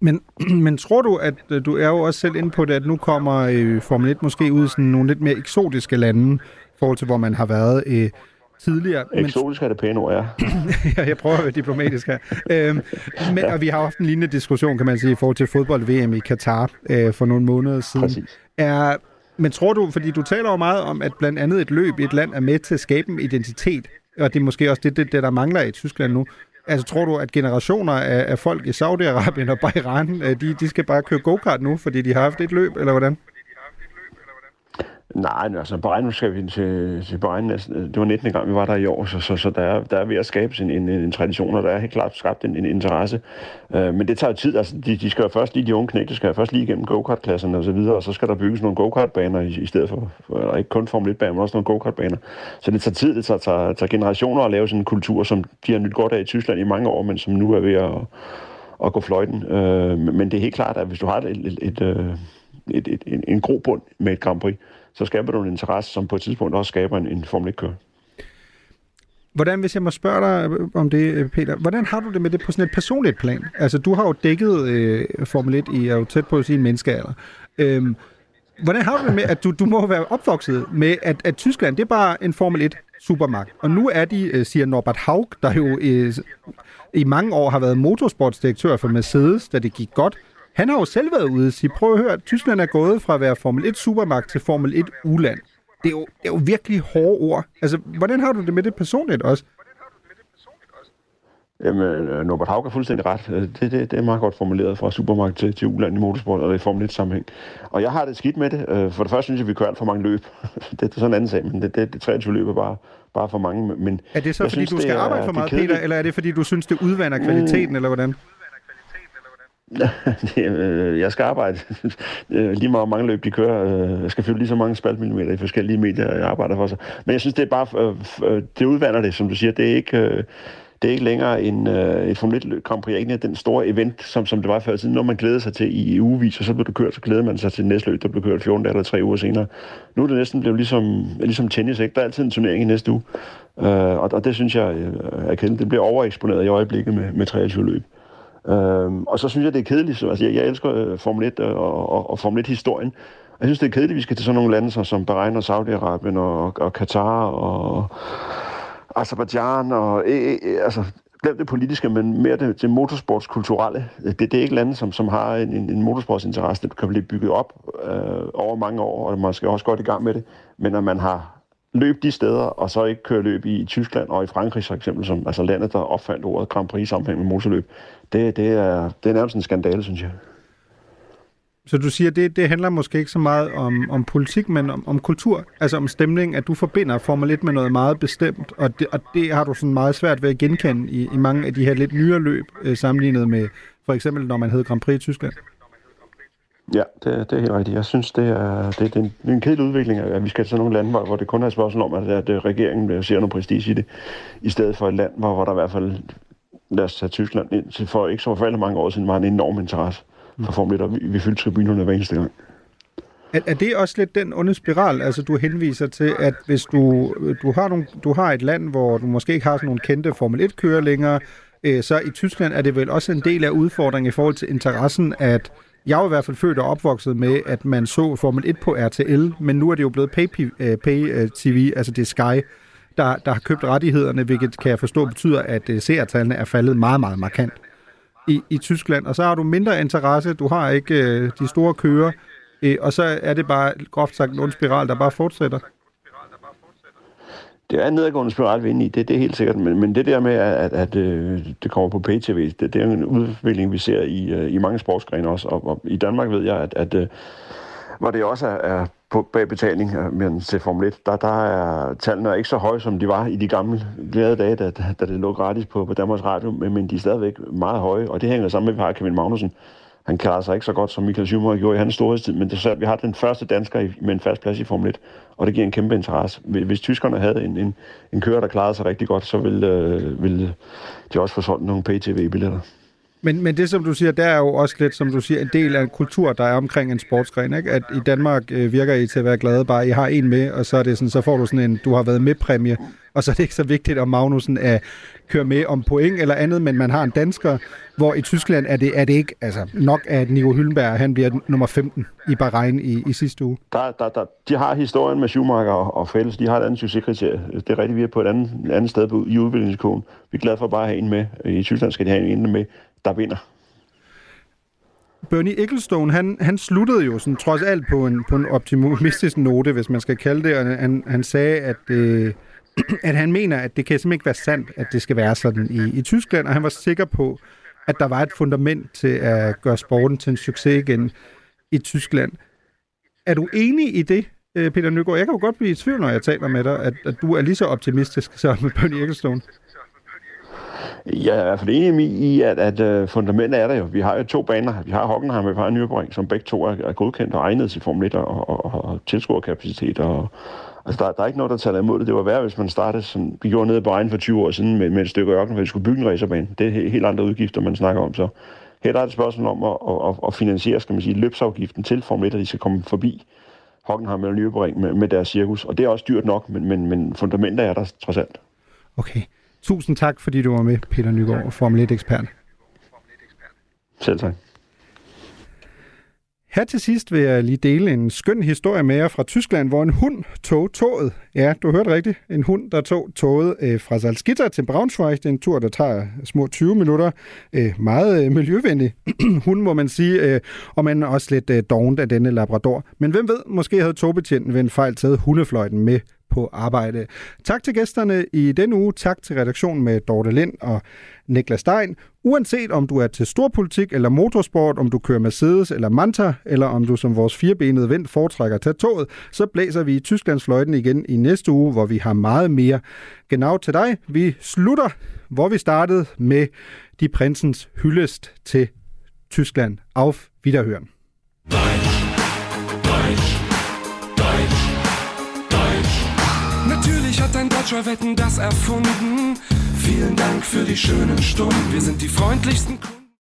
Men, men tror du, at øh, du er jo også selv inde på det, at nu kommer øh, Formel 1 måske ud i sådan nogle lidt mere eksotiske lande, i forhold til hvor man har været øh, tidligere. Eksotisk er det pæne ord, ja. ja, jeg prøver at være diplomatisk her. øhm, men, og vi har haft en lignende diskussion, kan man sige, i forhold til fodbold-VM i Katar øh, for nogle måneder siden. Præcis. Er, men tror du, fordi du taler jo meget om, at blandt andet et løb i et land er med til at skabe en identitet, og det er måske også det, det, det der mangler i Tyskland nu. Altså, tror du, at generationer af, af folk i Saudi-Arabien og Bahrain, øh, de, de skal bare køre go-kart nu, fordi de har haft et løb, eller hvordan? Nej, altså Bahrain, nu skal vi til, til Bahrain, det var 19. gang, vi var der i år, så, så, så der, er, der er ved at skabe en, en, en tradition, og der er helt klart skabt en, en interesse. Uh, men det tager tid, altså de, de skal jo først lige, de unge knægte skal jo først lige igennem go-kart-klasserne og så videre, og så skal der bygges nogle go-kart-baner i, i stedet for, for ikke kun Formel 1-baner, men også nogle go-kart-baner. Så det tager tid, det tager, tager, tager generationer at lave sådan en kultur, som de har nyt godt af i Tyskland i mange år, men som nu er ved at, at gå fløjten. Uh, men det er helt klart, at hvis du har et, et, et, øh, et, et, en, en grobund med et Grand Prix, så skaber du en interesse, som på et tidspunkt også skaber en, en Formel 1-kører. Hvordan, hvis jeg må spørge dig øh, om det, øh, Peter, hvordan har du det med det på sådan et personligt plan? Altså, du har jo dækket øh, Formel 1 i, er jo tæt på sin menneskealder. Øhm, hvordan har du det med, at du, du må være opvokset med, at, at Tyskland, det er bare en Formel 1 supermagt. Og nu er de, øh, siger Norbert Haug, der jo øh, i mange år har været motorsportsdirektør for Mercedes, da det gik godt, han har jo selv været ude og sige, prøv at høre, Tyskland er gået fra at være Formel 1 supermagt til Formel 1 uland. Det er, jo, det er jo virkelig hårde ord. Altså, hvordan har du det med det personligt også? Jamen, øh, Norbert Haug er fuldstændig ret. Øh, det, det, det er meget godt formuleret fra supermarked til, til uland i motorsport, og det er i Formel 1-sammenhæng. Og jeg har det skidt med det. Øh, for det første synes jeg, vi kører alt for mange løb. det, det er sådan en anden sag, men det, det, det 23 løb er bare, bare for mange. Men er det så, fordi synes, du skal er, arbejde for meget, Peter, eller er det, fordi du synes, det udvander kvaliteten, mm. eller hvordan? jeg skal arbejde lige meget mange løb, de kører. Jeg skal fylde lige så mange spaltmillimeter i forskellige medier, jeg arbejder for sig. Men jeg synes, det er bare, øh, øh, det udvander det, som du siger. Det er ikke, øh, det er ikke længere en, øh, et Formel 1 Grand Prix, ikke den store event, som, som det var før tiden. Når man glæder sig til i ugevis, og så bliver du kørt, så glæder man sig til næste løb, der bliver kørt 14 dage eller 3 uger senere. Nu er det næsten blevet ligesom, ligesom tennis, ikke? Der er altid en turnering i næste uge. Øh, og, og det synes jeg øh, er kendt. Det bliver overeksponeret i øjeblikket med, med 23 løb. Øh, og så synes jeg, det er kedeligt. Så, altså, jeg, jeg elsker øh, Formel 1 øh, og, og, og Formel 1-historien. Jeg synes, det er kedeligt, at vi skal til sådan nogle lande som, som Bahrain og Saudi-Arabien og, og Katar og Azerbaijan og øh, øh, altså, glem det politiske, men mere det, det motorsportskulturelle. Det, det er ikke lande, som, som har en, en motorsportsinteresse, der kan blive bygget op øh, over mange år, og man skal også godt i gang med det. Men når man har løb de steder, og så ikke køre løb i Tyskland og i Frankrig for eksempel, som altså landet, der opfandt ordet Grand Prix sammenhæng med motorløb, det, det, er, det er nærmest en skandale, synes jeg. Så du siger, det, det handler måske ikke så meget om, om politik, men om, om kultur, altså om stemning, at du forbinder Formel 1 med noget meget bestemt, og det, og det har du sådan meget svært ved at genkende i, i mange af de her lidt nyere løb, øh, sammenlignet med for eksempel, når man hed Grand Prix i Tyskland. Ja, det, det er helt rigtigt. Jeg synes, det er, det, det er, en, det er en kedelig udvikling, at vi skal til nogle lande, hvor, hvor det kun er et spørgsmål om, at, at regeringen ser noget prestige i det, i stedet for et land, hvor, hvor der i hvert fald, lad os tage Tyskland ind, for ikke så forfærdelig mange år siden, var en enorm interesse for Formel 1, og vi, vi fyldte tribunerne hver eneste gang. Er, er det også lidt den onde spiral, altså du henviser til, at hvis du, du, har, nogle, du har et land, hvor du måske ikke har sådan nogle kendte Formel 1-kører længere, øh, så i Tyskland er det vel også en del af udfordringen i forhold til interessen, at jeg var i hvert fald født og opvokset med, at man så Formel 1 på RTL, men nu er det jo blevet pay-TV, øh, pay øh, altså det er Sky, der, der har købt rettighederne, hvilket kan jeg forstå betyder, at øh, seertallene er faldet meget, meget markant i, i Tyskland, og så har du mindre interesse, du har ikke øh, de store kører, øh, og så er det bare groft sagt en ond spiral, der bare fortsætter. Det er en nedadgående spiral, vi er inde i, det, det er helt sikkert, men, men det der med, at, at, at øh, det kommer på pay-tv, det, det er en udvikling, vi ser i, øh, i mange sportsgrene også, og, og i Danmark ved jeg, at, at øh, hvor det også er, er på bag betaling øh, men til Formel 1, der, der er tallene ikke så høje, som de var i de gamle glade dage, da, da det lå gratis på, på Danmarks Radio, men, men de er stadigvæk meget høje, og det hænger sammen med, at vi har Kevin Magnussen. Han klarer sig ikke så godt, som Michael Schumacher gjorde i hans storhedstid, men det er så, at vi har den første dansker i, med en fast plads i Formel 1, og det giver en kæmpe interesse. Hvis tyskerne havde en, en, en kører, der klarede sig rigtig godt, så ville, øh, ville de også få solgt nogle PTV-billetter. Men, men det, som du siger, der er jo også lidt, som du siger, en del af en kultur, der er omkring en sportsgren. Ikke? At i Danmark øh, virker I til at være glade, bare I har en med, og så, er det sådan, så får du sådan en, du har været med præmie, og så er det ikke så vigtigt, om Magnussen er, kører med om point eller andet, men man har en dansker, hvor i Tyskland er det, er det ikke altså, nok, at Nico Hyllenberg, han bliver nummer 15 i Bahrain i, i sidste uge. Der, der, der, de har historien med Schumacher og, og Fælles, de har et andet succeskriterie. Det er rigtigt, vi er på et andet, andet sted på, i udviklingskogen. Vi er glade for bare at have en med. I Tyskland skal de have en med, der vinder. Bernie Ecclestone, han, han sluttede jo sådan, trods alt på en, på en optimistisk note, hvis man skal kalde det, og han, han sagde, at, øh, at han mener, at det kan simpelthen ikke være sandt, at det skal være sådan i, i Tyskland, og han var sikker på, at der var et fundament til at gøre sporten til en succes igen i Tyskland. Er du enig i det, øh, Peter Nygaard? Jeg kan jo godt blive i tvivl, når jeg taler med dig, at, at du er lige så optimistisk som Bernie Ecclestone. Jeg er i hvert fald enig i, at, at uh, fundamentet er der jo. Vi har jo to baner. Vi har Hockenheim og vi har Nürburgring, som begge to er, er godkendt og egnet til Formel 1 og, og, og, og tilskuerkapacitet. Og, altså, der, der, er ikke noget, der taler imod det. Det var værd, hvis man startede, som vi gjorde nede på egen for 20 år siden, med, med et stykke ørken, hvor vi skulle bygge en racerbane. Det er helt andre udgifter, man snakker om. Så her er det spørgsmål om at, at, at finansiere, skal man sige, løbsafgiften til Formel 1, at de skal komme forbi Hockenheim eller Nürburgring med, med deres cirkus. Og det er også dyrt nok, men, men, men fundamentet er der trods alt. Okay. Tusind tak, fordi du var med, Peter Nygaard, Formel 1-ekspert. Selv tak. Her til sidst vil jeg lige dele en skøn historie med jer fra Tyskland, hvor en hund tog toget. Ja, du hørte rigtigt. En hund, der tog toget øh, fra Salzgitter til Braunschweig. Det er en tur, der tager små 20 minutter. Øh, meget øh, miljøvenlig hund, må man sige, øh, og man er også lidt øh, dovent af denne labrador. Men hvem ved, måske havde togbetjenten ved en fejl taget hundefløjten med på arbejde. Tak til gæsterne i denne uge. Tak til redaktionen med Dorte Lind og Niklas Stein. Uanset om du er til storpolitik eller motorsport, om du kører Mercedes eller Manta, eller om du som vores firebenede ven foretrækker at tage toget, så blæser vi i Tysklands fløjten igen i næste uge, hvor vi har meget mere genau til dig. Vi slutter, hvor vi startede med de prinsens hyldest til Tyskland. Auf Wiederhören. Deutsch, Deutscher Wetten das erfunden. Vielen Dank für die schönen Stunden. Wir sind die freundlichsten.